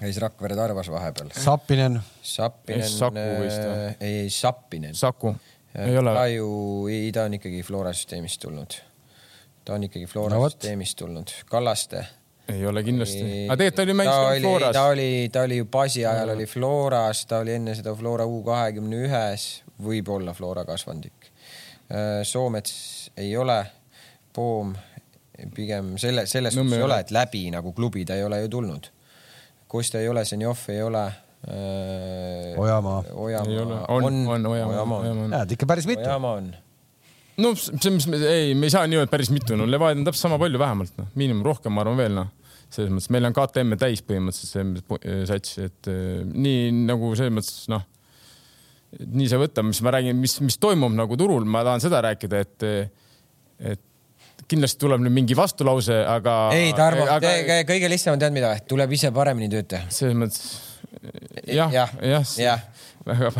käis Rakvere Tarvas vahepeal. Sappinen. Sappinen. Saku vist või? Äh, ei, ei Sappinen. Saku, äh, ei ole. ta ju, ei, ta on ikkagi Flora süsteemist tulnud. ta on ikkagi Flora no, süsteemist tulnud. Kallaste. ei ole kindlasti. aga tegelikult ta oli mänginud Floras. ta oli, ta oli ju Basi ajal oli Floras, ta oli enne seda Flora U kahekümne ühes, võib-olla Flora kasvandik. Äh, Soomets ei ole. Poom pigem selle, selles suhtes ei ole, et läbi nagu klubi ta ei ole ju tulnud Kostja ei ole, Zenjov ei ole äh,. Ojamaa. Ojamaa on, on, on Ojamaa. näed ikka päris mitu. Ojamaa on no see, mis me, ei, me ei saa nii öelda päris mitu, no Levadia on täpselt sama palju vähemalt, noh, miinimum rohkem, ma arvan veel, noh. selles mõttes meil on KTM täis põhimõtteliselt see sats, et nii nagu selles mõttes noh, nii see võtta, mis ma räägin, mis, mis toimub nagu turul, ma tahan seda rääkida, et, et kindlasti tuleb nüüd mingi vastulause, aga. ei, Tarmo aga..., kõige lihtsam on tead mida, tuleb ise paremini tööd teha. selles mõttes jah, jah, jah ja.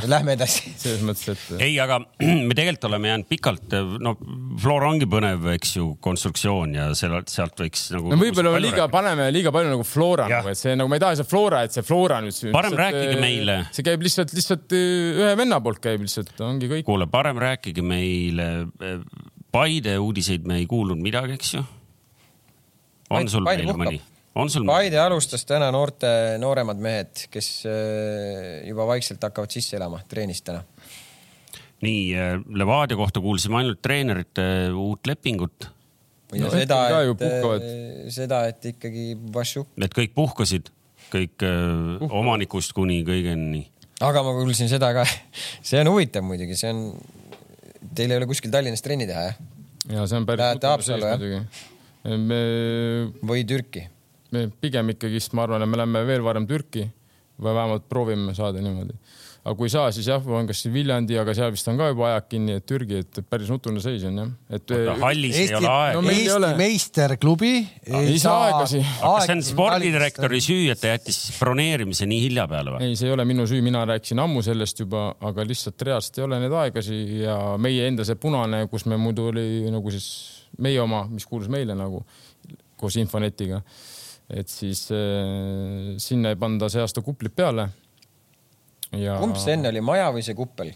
Lähme edasi. selles mõttes, et. ei, aga *clears throat* me tegelikult oleme jäänud pikalt, no Flora ongi põnev, eks ju, konstruktsioon ja sealt, sealt võiks nagu. no võib-olla liiga rääkida. paneme liiga palju nagu Flora nagu, et see nagu ma ei taha seda Flora, et see Flora nüüd. parem lihtsalt, rääkige meile. see käib lihtsalt, lihtsalt ühe venna poolt käib lihtsalt, ongi kõik. kuule, parem rääkige meile. Paide uudiseid me ei kuulnud midagi, eks ju? on sul meile mõni? on sul? Paide alustas täna noorte, nooremad mehed, kes äh, juba vaikselt hakkavad sisse elama, treenis täna. nii, äh, Levadia kohta kuulsime ainult treenerite uut lepingut. No, seda, et, äh, seda, et ikkagi Vašuk. et kõik puhkasid, kõik Puhka. omanikust kuni kõigeni. aga ma kuulsin seda ka, *laughs* see on huvitav muidugi, see on, teil ei ole kuskil Tallinnas trenni teha, jah? Ja see on päris. Lähete Haapsallu, jah? me. või Türki me pigem ikkagist, ma arvan, et me läheme veel varem Türki või vähemalt proovime saada niimoodi. Aga kui ei saa, siis jah, on kas Viljandi, aga seal vist on ka juba ajad kinni, et Türgi, et päris nutune seis on jah. et Oota, hallis Eesti, ei ole aega no,. Eesti ole... meisterklubi ei, ei saa aegasi. kas see on spordidirektori süü, et ta jättis broneerimise nii hilja peale või? ei, see ei ole minu süü, mina rääkisin ammu sellest juba, aga lihtsalt reaalselt ei ole neid aegasi ja meie enda see punane, kus me muidu oli nagu siis meie oma, mis kuulus meile nagu koos Infonetiga et siis äh, sinna ei panda see aasta kuplit peale. Ja. kumb see enne oli, maja või see kuppel?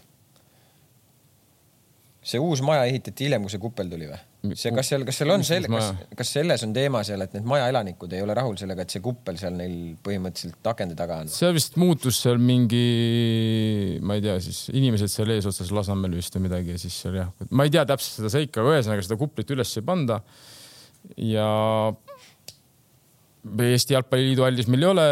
see uus maja ehitati hiljem, kui see kuppel tuli või? see, kas seal, kas seal on selle, kas, kas selles on teema seal, et need majaelanikud ei ole rahul sellega, et see kuppel seal neil põhimõtteliselt akende taga on? seal vist muutus seal mingi, ma ei tea, siis inimesed seal eesotsas Lasnamäel vist või midagi ja siis seal jah, ma ei tea täpselt seda seika, aga ühesõnaga seda kuplit üles ei panda. ja Eesti Jalgpalliliidu hallis meil ei ole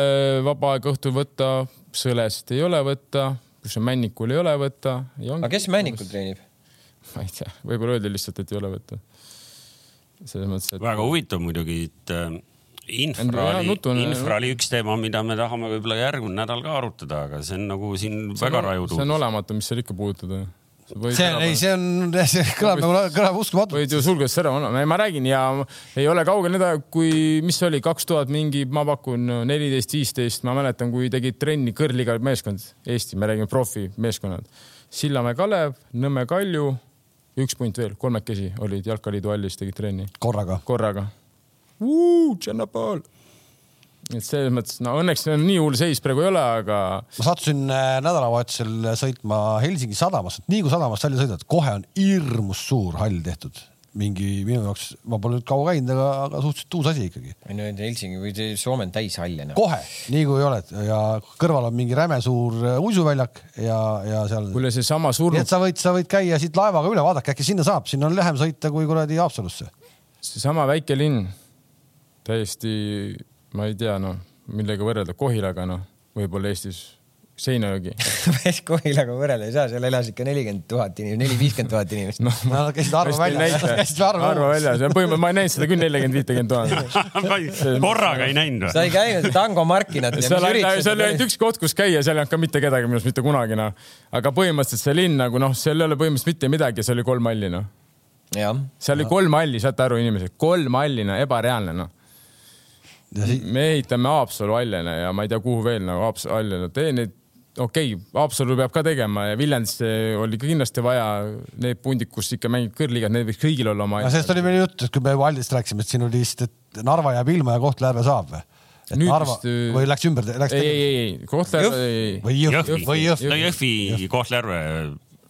vaba aega õhtul võtta, Sõlest ei ole võtta, kus on Männikul ei ole võtta. aga kes Männikul treenib? *laughs* ma ei tea, võib-olla öeldi lihtsalt, et ei ole võtta. selles mõttes, et. väga huvitav muidugi, et infra oli, infra oli üks teema, mida me tahame võib-olla järgmine nädal ka arutada, aga see on nagu siin see väga rajudu. see on olematu, mis seal ikka puudutada see on, ei, see on, *laughs* see kõlab nagu, kõlab uskumatult. võid ju sulgest ära panna, ma räägin ja ei ole kaugel need ajad, kui, mis see oli, kaks tuhat mingi, ma pakun neliteist, viisteist, ma mäletan, kui tegid trenni kõrgliiga meeskond, Eesti, me räägime profimeeskonnad. Sillamäe Kalev, Nõmme Kalju, üks punt veel, kolmekesi olid Jalkaliidu hallis, tegid trenni. korraga. korraga. Tšernopol et selles mõttes, no õnneks on nii hull seis praegu ei ole, aga. ma sattusin äh, nädalavahetusel sõitma Helsingi sadamasse, nii kui sadamast välja sõidad, kohe on hirmus suur hall tehtud mingi minu jaoks, ma pole nüüd kaua käinud, aga, aga suhteliselt uus asi ikkagi. ei no Helsingi või Soome on täis halle no.. kohe, nii kui oled ja kõrval on mingi räme suur äh, uisuväljak ja, ja seal. kuule, seesama surnud. nii et sa võid, sa võid käia siit laevaga üle, vaadake, äkki sinna saab, sinna on lähem sõita kui kuradi Haapsalusse. seesama väike linn, täiesti ma ei tea, noh, millega võrrelda, Kohilaga, noh, võib-olla Eestis Seinajõgi *laughs* Kohilaga võrrelda ei saa, seal elas ikka nelikümmend tuhat inimest, neli, viiskümmend tuhat inimest *laughs* no,. Nad käisid arvu väljas, käisid arvu arvu väljas ja põhimõtteliselt ma ei näinud seda küll nelikümmend, viitekümmet tuhat. *laughs* korraga ei näinud või? sa ei käinud Tango oli, seal oli ainult üks koht, kus käia, seal ei olnud ka mitte kedagi minu arust mitte kunagi noh. aga põhimõtteliselt see linn nagu noh, seal ei ole põhimõtteliselt mitte midagi, seal oli kolm halli noh. seal oli kolm halli, saate aru, inimesed, kolm halli noh, ebareaalne noh Si me ehitame Haapsalu haljana ja ma ei tea, kuhu veel nagu Haapsalu haljana tee neid okei okay,, Haapsalu peab ka tegema ja Viljandisse oli ka kindlasti vaja need pundid, kus ikka mängib kõrgliigat, need võiks kõigil olla oma. no sellest oli meil juttu, et kui me juba Aldist rääkisime, et siin oli lihtsalt, et Narva jääb ilma ja Kohtla-Järve saab või? et Nüüd Narva vist... Äh, või läks ümber, läks. ei, ei, ei, Kohtla-Järve ei. või Jõhvi, või Jõhvi. no Jõhvi, Kohtla-Järve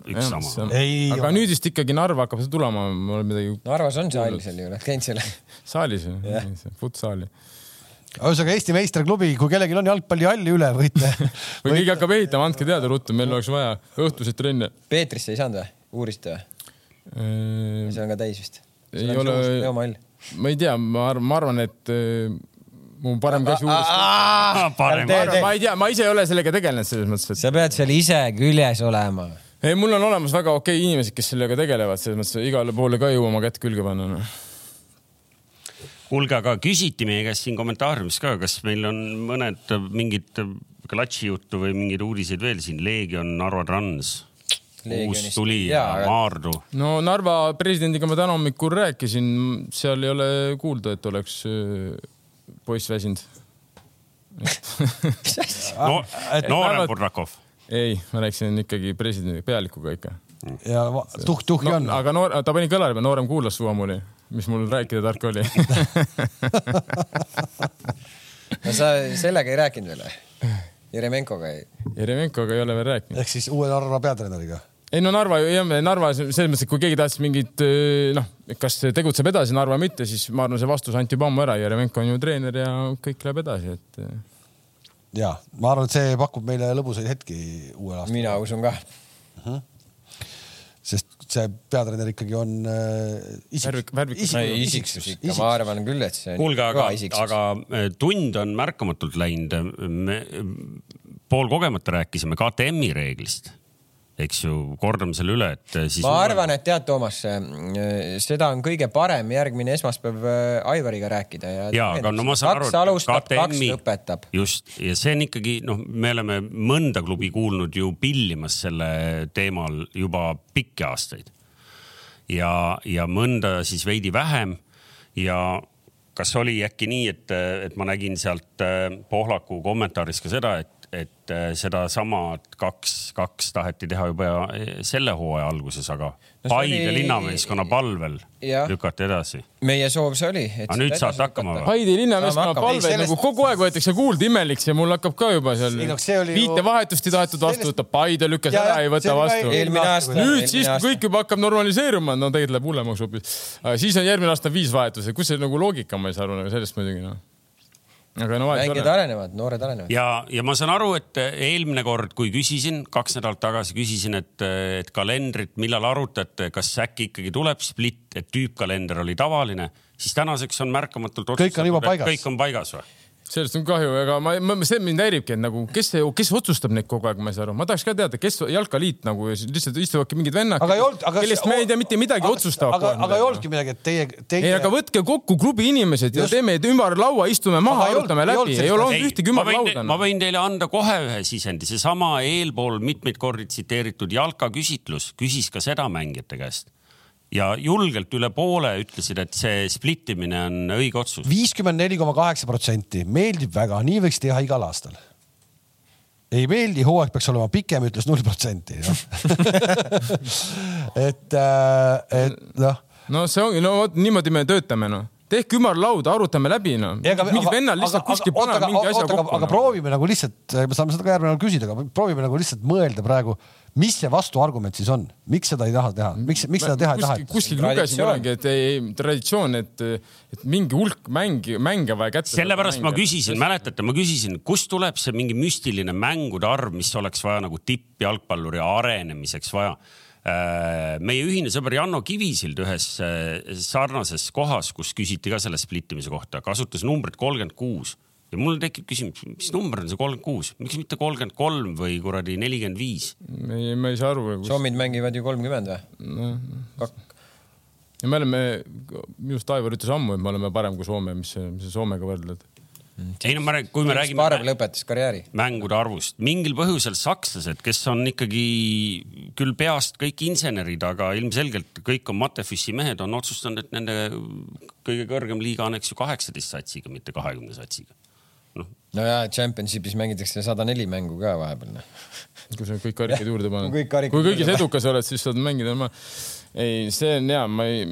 üks ja, sama. aga nüüd vist ikkagi Narva hakkab tulema, ma olen midagi. Narvas on see hall seal ju, oled käinud seal? saalis ju, futsaali ühesõnaga Eesti meistriklubi, kui kellelgi on jalgpallihalli üle, võite *laughs* või keegi hakkab ehitama, andke teada ruttu, meil oleks vaja õhtuseid trenne. Peetrisse ei saanud või? uurisite või ehm...? see on ka täis vist. ei ole, ma ei tea, ma arvan, ma arvan, et äh, mu parem käsi uuris. ma ei tea, ma ise ei ole sellega tegelenud selles mõttes, et. sa pead seal ise küljes olema. ei, mul on olemas väga okei inimesed, kes sellega tegelevad, selles mõttes igale poole ka ei jõua oma kätt külge panna no kuulge, aga küsiti meie käest siin kommentaariumis ka, kas meil on mõned mingid klatši juttu või mingeid uudiseid veel siin, Leegion, Narva Trans uus tuli ja Maardu. no Narva presidendiga ma täna hommikul rääkisin, seal ei ole kuulda, et oleks poiss väsinud *laughs* no, noorem Burdakov? ei, ma rääkisin ikkagi presidendi pealikuga ikka. ja tuhk-tuhki no, on. aga noor, ta pani kõlari peale, noorem kuulas Suamuli, mis mul rääkida tark oli *laughs* no sa sellega ei rääkinud veel või? Jeremenkoga ei? Jeremenkoga ei ole veel rääkinud. ehk siis uue Narva peatreeneriga? ei no Narva, Narva selles mõttes, et kui keegi tahtis mingit noh, kas tegutseb edasi Narva või mitte, siis ma arvan, see vastus anti juba ammu ära. Jeremenko on ju treener ja kõik läheb edasi, et ja ma arvan, et see pakub meile lõbusaid hetki uuel aastal. mina usun ka uh. -huh. sest see peatreener ikkagi on äh, isik, värvikus, isiksus ikka, ma arvan küll, et see on kuulge, aga, aga äh, tund on märkamatult läinud. me poolkogemata rääkisime KTM-i reeglist eks ju, kordame selle üle, et äh, siis. ma arvan, et tead, Toomas, äh, seda on kõige parem järgmine esmaspäev äh, Aivariga rääkida ja. ja, aga no ma saan aru, et KTM-i, just ja see on ikkagi noh, me oleme mõnda klubi kuulnud ju pillimas selle teemal juba pikki aastaid. ja, ja mõnda siis veidi vähem ja kas oli äkki nii, et, et ma nägin sealt Pohlaku kommentaaris ka seda, et et äh, sedasama kaks, kaks taheti teha juba äh, selle hooaja alguses, aga no Paide oli... linnameeskonna palvel ja. lükati edasi. meie soov see oli. aga nüüd saate hakkama või? Paide linnameeskonna palvel sellest... nagu kogu aeg võetakse kuuld imeliks ja mul hakkab ka juba seal no, viitevahetust ei tahetud vastu võtta, Paide lükkas ja, ära, ei võta vastu. nüüd siis, kui kõik juba hakkab normaliseeruma, no tegelikult läheb hullemaks hoopis. siis on järgmine aasta viis vahetust, kus see nagu loogika, ma ei saa aru nagu sellest muidugi noh aga no mängijad arenevad, noored arenevad. ja, ja ma saan aru, et eelmine kord, kui küsisin, kaks nädalat tagasi küsisin, et, et kalendrit, millal arutate, kas äkki ikkagi tuleb split, et tüüpkalender oli tavaline, siis tänaseks on märkamatult kõik on juba paigas. kõik on paigas või? Sellest on kahju, ega ma, ma, see mind häiribki, et nagu kes, kes otsustab neid kogu aeg, ma ei saa aru, ma tahaks ka teada, kes jalkaliit nagu lihtsalt istuvadki mingid vennad, kellest me ei tea mitte midagi aga, otsustavad. aga, aga ei olnudki midagi, et teie, teie. ei, aga võtke kokku klubi inimesed ja teeme ümber laua, istume maha, arutame läbi, ei ole olnud ühtegi ümarlauda. ma võin teile anda kohe ühe sisendi, seesama eelpool mitmeid kordi tsiteeritud jalkaküsitlus küsis ka seda mängijate käest ja julgelt üle poole ütlesid, et see split imine on õige otsus. viiskümmend neli koma kaheksa protsenti, meeldib väga, nii võiks teha igal aastal. ei meeldi, hooaeg peaks olema pikem, ütles null protsenti. *laughs* et, äh, et noh. no see ongi, no vot niimoodi me töötame noh tehke ümarlauda, arutame läbi noh. mingid vennad lihtsalt kuskil panevad mingi asja kokku. aga proovime nagu lihtsalt, me saame seda ka järgmine kord küsida, aga proovime nagu lihtsalt mõelda praegu mis see vastuargument siis on, miks seda ei taha teha, miks, miks seda teha ei taha? kuskil lugesin kunagi, et ei, traditsioon, et, et mingi hulk mängi, mänge vaja kätte. sellepärast ma küsisin, mäletate, ma küsisin, kust tuleb see mingi müstiline mängude arv, mis oleks vaja nagu tippjalgpalluri arenemiseks vaja meie ühine sõber Janno Kivisild ühes äh, sarnases kohas, kus küsiti ka selle split imise kohta, kasutas numbrit kolmkümmend kuus ja mul tekib küsimus, mis number on see kolmkümmend kuus, miks mitte kolmkümmend kolm või kuradi nelikümmend viis? ei, ma ei saa aru kus.... soomid mängivad ju kolmkümmend või no.? ja me oleme, minu arust Aivar ütles ammu, et me oleme parem kui Soome, mis see, mis sa Soomega võrdled? Ei no ma räägin, kui me räägime Sparv lõpetas karjääri. mängude arvust, mingil põhjusel sakslased, kes on ikkagi küll peast kõik insenerid, aga ilmselgelt kõik on Matefissi mehed, on otsustanud, et nende kõige kõrgem liiga on, eks ju, kaheksateist satsiga, mitte kahekümne satsiga noh. no ja Championshipis mängitakse sada neli mängu ka vahepeal noh. *laughs* kui sa kõik karikad juurde paned. kui kõigis edukas oled, siis saad mängida. ei, see on hea, ma ei,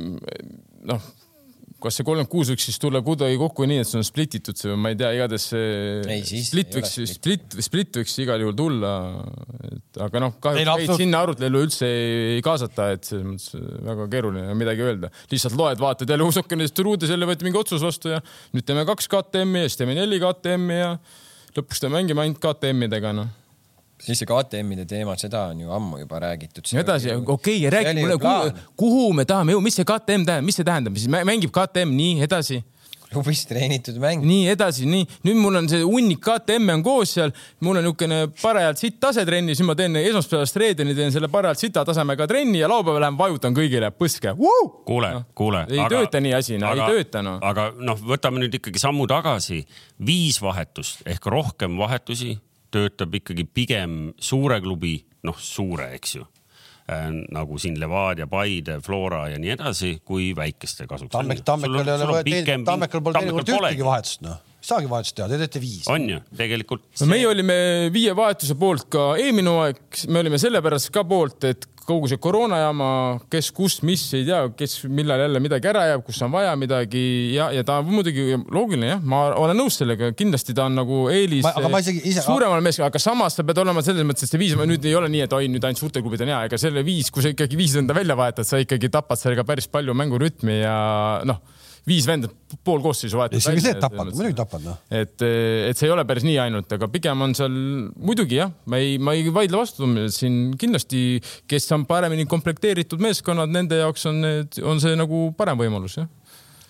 noh kas see kolmkümmend kuus võiks siis tulla kuidagi kokku nii, et see on split itud see, ma ei tea, igatahes see split võiks, split, split võiks igal juhul tulla. et aga noh, kahjuks meid sinna arutellu üldse ei, ei kaasata, et selles mõttes väga keeruline midagi öelda. lihtsalt loed, vaatad jälle usukenest ruudes jälle võeti mingi otsus vastu ja nüüd teeme kaks KTM-i ja siis teeme neli KTM-i ja lõpuks te mängime ainult KTM-idega, noh siis see KTM-ide teema, seda on ju ammu juba räägitud. edasi, okei okay,, räägi mulle, kuhu, kuhu me tahame jõuda, mis see KTM tähendab, mis see tähendab, siis mängib KTM nii edasi? klubis treenitud mäng. nii edasi, nii nüüd mul on see hunnik KTM on koos seal, mul on niisugune parajalt sitt tase trenni, siis ma teen esmaspäevast reedeni teen selle parajalt sita tasemega trenni ja laupäeval lähen vajutan kõigile põske. kuule no,, kuule. ei aga, tööta nii asi, no ei tööta no. aga noh, võtame nüüd ikkagi sammu tagasi. viis vahetust ehk rohkem vahetusi töötab ikkagi pigem suure klubi, noh, suure, eks ju. Äh, nagu siin Levadia, Paide, Flora ja nii edasi, kui väikeste kasuks. Tammek, Tammekal ei ole, Tammekal pole teinekord ühtegi vahetust, noh saagi vahetust teha, te teete viis. on ju, tegelikult see.... no meie olime viie vahetuse poolt ka eelmine aeg, me olime sellepärast ka poolt, et kogu see koroona jama, kes, kus, mis, ei tea, kes, millal jälle midagi ära jääb, kus on vaja midagi ja, ja ta on muidugi loogiline jah, ma olen nõus sellega, kindlasti ta on nagu eelis ise... suuremale meeskonnale, aga samas sa pead olema selles mõttes, et see viis, nüüd ei ole nii, et oi, nüüd ainult suurtel klubid on hea, ega selle viis, kui sa ikkagi viis venda välja vahetad, sa ikkagi tapad sellega päris palju mängurütmi ja noh viis venda pool koosseisu vahetad välja. see tapad, muidugi tapad noh. et, et see ei ole päris nii ainult, aga pigem on seal muidugi jah, ma ei, ma ei vaidle vastu, siin kindlasti, kes on paremini komplekteeritud meeskonnad, nende jaoks on need, on see nagu parem võimalus jah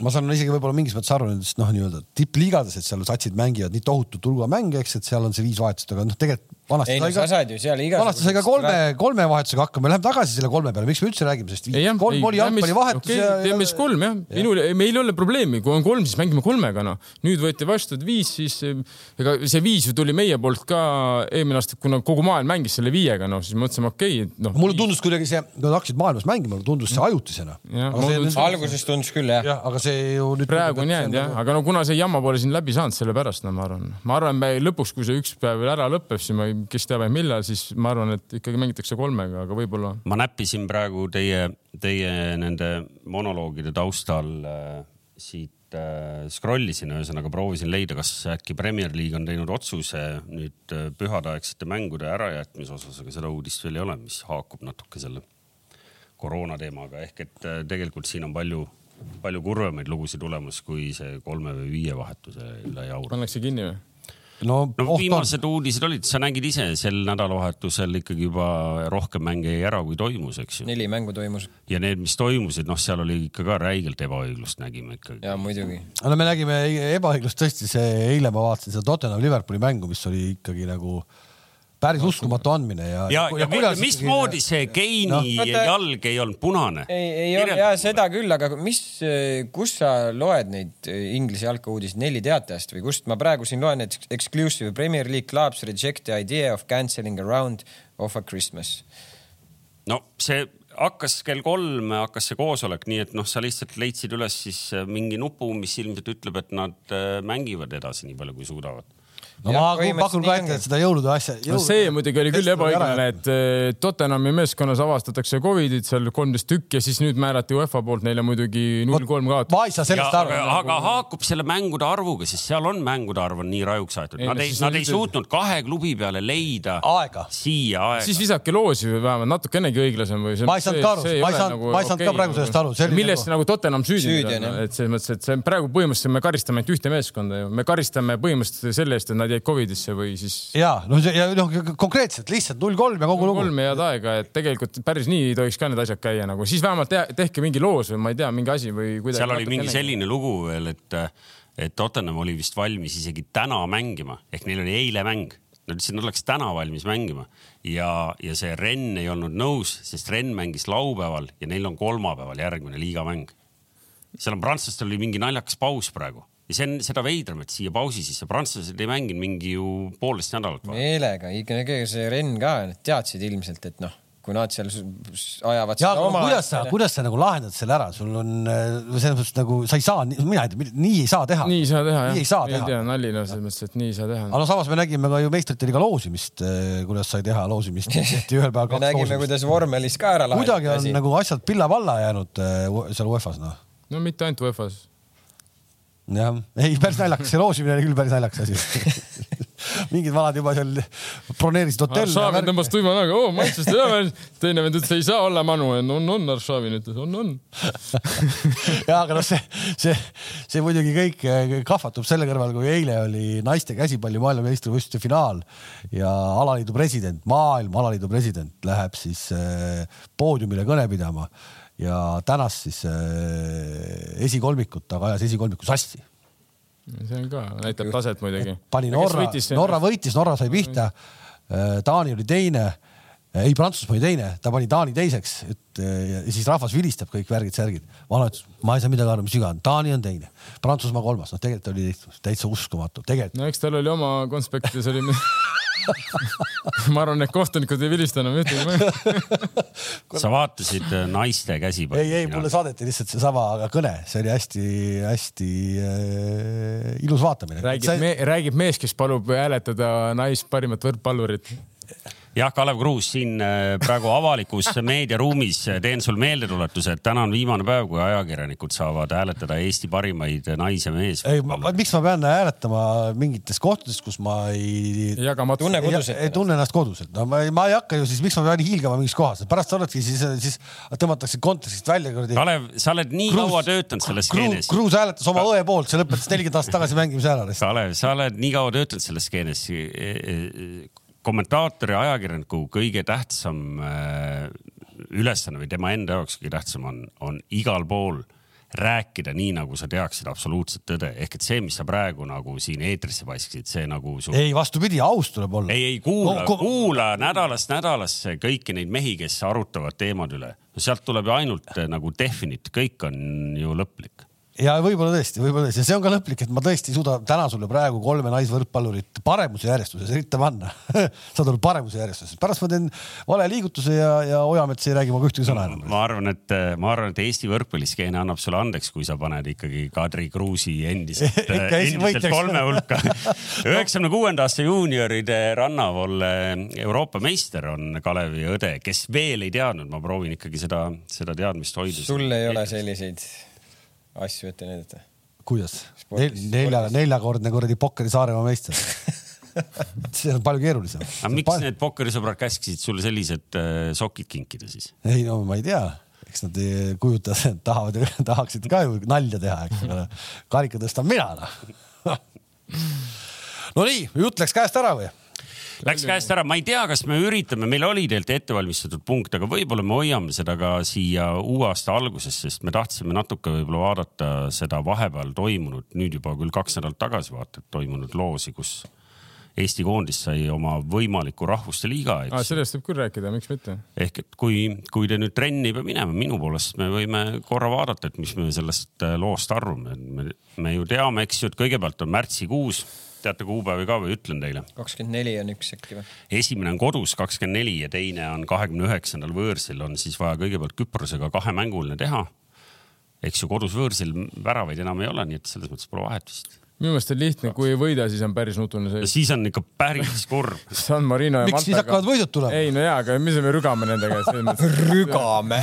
ma saan isegi võib-olla mingis mõttes aru nendest noh, nii-öelda tippliigades, et seal satsid mängivad nii tohutu tulga mänge, eks, et seal on see viis vahetust, aga noh, tegelikult vanasti ei, sai ka, vanasti sai ka kolme, kolme vahetusega hakkama, läheme tagasi selle kolme peale, miks me üldse räägime sellest viis? kolm oli jalgpallivahetus okay, ja. teeme siis kolm jah, minul, meil ei ole probleemi, kui on kolm, siis mängime kolmega noh. nüüd võeti vastu, et viis, siis ega see viis ju tuli meie poolt ka eelmine aasta, kuna kogu maailm mängis selle viiega, noh siis mõtlesime, okei okay,, noh. mulle tundus kuidagi see, kui nad hakkasid maailmas mängima, mulle tundus see ajutisena. alguses tundus küll jah. jah, aga see ju nüüd. praegu on jäänud jah, aga no kuna see jama pole siin läbi saanud, sellepärast no ma arvan, ma arvan, lõpuks, kui see üks päev ära lõpeb, siis ma, kes teab, millal siis ma arvan, et ikkagi mängitakse kolmega, aga võib-olla. ma näppisin praegu teie, teie nende monoloogide taustal äh, siit äh, scroll isin, ühesõnaga proovisin leida, kas äkki Premier League on teinud otsuse nüüd äh, pühadaegsete mängude ärajätmise osas, aga seda uudist veel ei ole, mis haakub natuke selle koroona teemaga ehk et äh, tegelikult siin on palju palju kurvemaid lugusid tulemas, kui see kolme või viie vahetuse üle jaur. pannakse kinni või? No, no viimased on. uudised olid, sa nägid ise sel nädalavahetusel ikkagi juba rohkem mänge jäi ära, kui toimus, eks ju. neli mängu toimus. ja need, mis toimusid, noh, seal oli ikka ka räigelt ebaõiglust nägime ikkagi. ja muidugi. no me nägime ebaõiglust tõesti, see eile ma vaatasin seda Tottenham Liverpooli mängu, mis oli ikkagi nagu äh, päris uskumatu andmine ja. ja, ja, ja mismoodi see Keini no, jalg ei olnud punane? ei, ei olnud ja seda küll, aga mis, kus sa loed neid Inglise jalkauudiseid Nelli Teatajast või kust ma praegu siin loen, et exclusive Premier League clubs reject the idea of cancelling a round of a Christmas. no see hakkas kell kolm, hakkas see koosolek, nii et noh, sa lihtsalt leidsid üles siis mingi nupu, mis ilmselt ütleb, et nad äh, mängivad edasi nii palju, kui suudavad no ja, ma pakun ka ette, et seda jõulude asja jõulude.... no see muidugi oli küll ebaõiglane, et eh, Tottenhami meeskonnas avastatakse Covidit seal kolmteist tükki ja siis nüüd määrati UEFA poolt neile muidugi null kolm kaotus. ma ei saa sellest aru. aga, aga haakub selle mängude arvuga, sest seal on mängude arv on nii rajuks aetud. Nad ei, nad ei suutnud kahe klubi peale leida aega. siia aega. siis visake loosi või vähemalt natukenegi õiglasem või. ma ei saanud ka aru, ma ei saanud, ma ei saanud ka praegu sellest aru. millest nagu Tottenham süüdi on, et selles mõttes, et see praegu põhimõtteliselt me karistame ainult ühte meeskonda ju, me karistame põhimõtteliselt selle eest, et nad jäid Covidisse või siis. ja noh, ja noh, konkreetselt lihtsalt null kolm ja kogu lugu. kolm head aega, et tegelikult päris nii ei tohiks ka need asjad käia nagu, siis vähemalt te, tehke mingi loos või ma ei tea, mingi asi või kuidagi. seal oli mingi selline lugu veel, et, et Tottenham oli vist valmis isegi täna mängima ehk neil oli eile mäng. Nad ütlesid, nad oleks täna valmis mängima ja, ja see Renn ei olnud nõus, sest Renn mängis laupäeval ja neil on kolmapäeval järgmine liigamäng. seal on prantslastel oli mingi naljakas paus praegu ja see on seda veidram, et siia pausi sisse prantslased ei mänginud mingi ju poolteist nädalat. meelega, ikkagi see Renn ka teadsid ilmselt, et noh, kui nad seal ajavad. ja, aga oma kuidas sa, kuidas sa nagu lahendad selle ära, sul on äh, selles mõttes nagu sa ei saa, mina ei tea, nii ei saa teha. nii ei saa teha jah. nii ei saa teha. ei tea, nali noh, selles mõttes, et nii ei saa teha. aga no samas me nägime ka ju meistrite liiga loosimist, äh, kuidas sai teha loosimist, tehti ühel päeval *laughs* kaks loosimist. me nägime, kuidas vormelis ka ära lahendati. kuidagi on nagu asjad pilla-palla jäänud äh, seal UEFA-s noh. no mitte ainult UEFA-s jah, ei päris naljakas, see loosimine oli küll päris naljakas asi. *laughs* Mingid vanad juba seal broneerisid hotelli. Aršavin tõmbas tuima näoga, oo Manchester United, teine vend ütles, ei saa olla Manu, on, on Aršavin ütles, on, on. *laughs* Ja aga noh, see, see, see muidugi kõik eh, kahvatub selle kõrval, kui eile oli naiste käsipalli maailmameistrivõistluste finaal ja alaliidu president, maailma alaliidu president läheb siis äh, poodiumile kõne pidama ja tänas siis äh, esikolmikut, aga ajas esikolmiku sassi see on ka, näitab taset muidugi. pani Norra, Norra võitis, Norra sai pihta. Taani oli teine ei, Prantsusmaa oli teine, ta pani Taani teiseks, et ja siis rahvas vilistab kõik värgid-särgid. vana ütles, ma ei saa midagi aru, mis viga on, Taani on teine, Prantsusmaa kolmas, noh, tegelikult oli täitsa uskumatu, tegelikult. no eks tal oli oma konspekt ja see oli *laughs* *laughs* ma arvan, et kohtunikud ei vilista enam ühtegi *laughs* sa vaatasid äh, naiste käsipalli? ei, ei, mulle saadeti lihtsalt seesama kõne, see oli hästi-hästi äh, ilus vaatamine. räägib see... me,, räägib mees, kes palub hääletada nais parimat võrkpallurit jah, Kalev Kruus siin äh, praegu avalikus *laughs* meediaruumis äh, teen sul meeldetuletuse, et täna on viimane päev, kui ajakirjanikud saavad hääletada Eesti parimaid nais- ja mees. ei, miks ma pean hääletama mingites kohtades, kus ma ei. tunne koduselt. ei tunne ennast koduselt, no ma ei, ma ei hakka ju siis, miks ma pean hiilgama mingis kohas, pärast sa oledki siis, siis tõmmatakse kontekstist välja kuradi. Kalev, sa oled nii Kruus, kaua töötanud selles skeenes. Kruus hääletas oma õe poolt, see lõpetas nelikümmend aastat tagasi mängimise ära. Kalev, sa oled nii kaua töötanud selles skeenes kommentaatori, ajakirjaniku kõige tähtsam äh, ülesanne või tema enda jaoks kõige tähtsam on, on igal pool rääkida nii, nagu sa teaksid absoluutset tõde, ehk et see, mis sa praegu nagu siin eetrisse paiskasid, see nagu su.... ei, vastupidi, aus tuleb olla. ei, ei kuula no,, kuula nädalast nädalasse kõiki neid mehi, kes arutavad teemade üle. no sealt tuleb ju ainult äh, nagu definite, kõik on ju lõplik ja võib-olla tõesti, võib-olla tõesti ja see on ka lõplik, et ma tõesti ei suuda täna sulle praegu kolme naisvõrkpallurit paremuse järjestuses ette panna *laughs* sa tuled paremuse järjestuses, pärast ma teen vale liigutuse ja, ja Ojamets ei räägi minuga ühtegi sõna enam. ma arvan, et ma arvan, et Eesti võrkpalliskeene annab sulle andeks, kui sa paned ikkagi Kadri Kruusi endiselt *laughs* endiselt kolme hulka. *laughs* üheksakümne kuuenda aasta juunioride rannavolle Euroopa meister on Kalevi õde, kes veel ei teadnud, ma proovin ikkagi seda, seda teadmist hoida. sul ei ole selliseid asju ette näidata. kuidas? nelja, neljakordne kuradi pokkeri Saaremaa meister *laughs* see on palju keerulisem. aga miks palju... need pokkerisõbrad käskisid sulle sellised äh, sokid kinkida siis? ei no ma ei tea, eks nad ei kujuta, *laughs* tahavad, tahaksid ka ju nalja teha, eks ole. karika tõstan mina noh *laughs* no nii, jutt läks käest ära või? Läks käest ära, ma ei tea, kas me üritame, meil oli tegelikult ettevalmistatud punkt, aga võib-olla me hoiame seda ka siia uue aasta alguses, sest me tahtsime natuke võib-olla vaadata seda vahepeal toimunud, nüüd juba küll kaks nädalat tagasi vaata, et toimunud loosi, kus Eesti koondis sai oma võimaliku rahvuste liiga. Ah, sellest võib küll rääkida, miks mitte. ehk et kui, kui te nüüd trenni ei pea minema minu poolest, me võime korra vaadata, et mis me sellest loost arvame. me, me ju teame, eks ju, et kõigepealt on märtsikuus teate kuupäevi ka või ütlen teile? kakskümmend neli on üks äkki või? esimene on kodus kakskümmend neli ja teine on kahekümne üheksandal võõrsil on siis vaja kõigepealt Küprosega kahemänguline teha. eks ju kodus võõrsil väravaid enam ei ole, nii et selles mõttes pole vahet vist minu meelest on lihtne, kui ei võida, siis on päris nutune seis. siis on ikka päris kurb *laughs* San Marino ja miks siis hakkavad võidud tulema? ei no jaa, aga mis me rügame nendega *laughs* rügame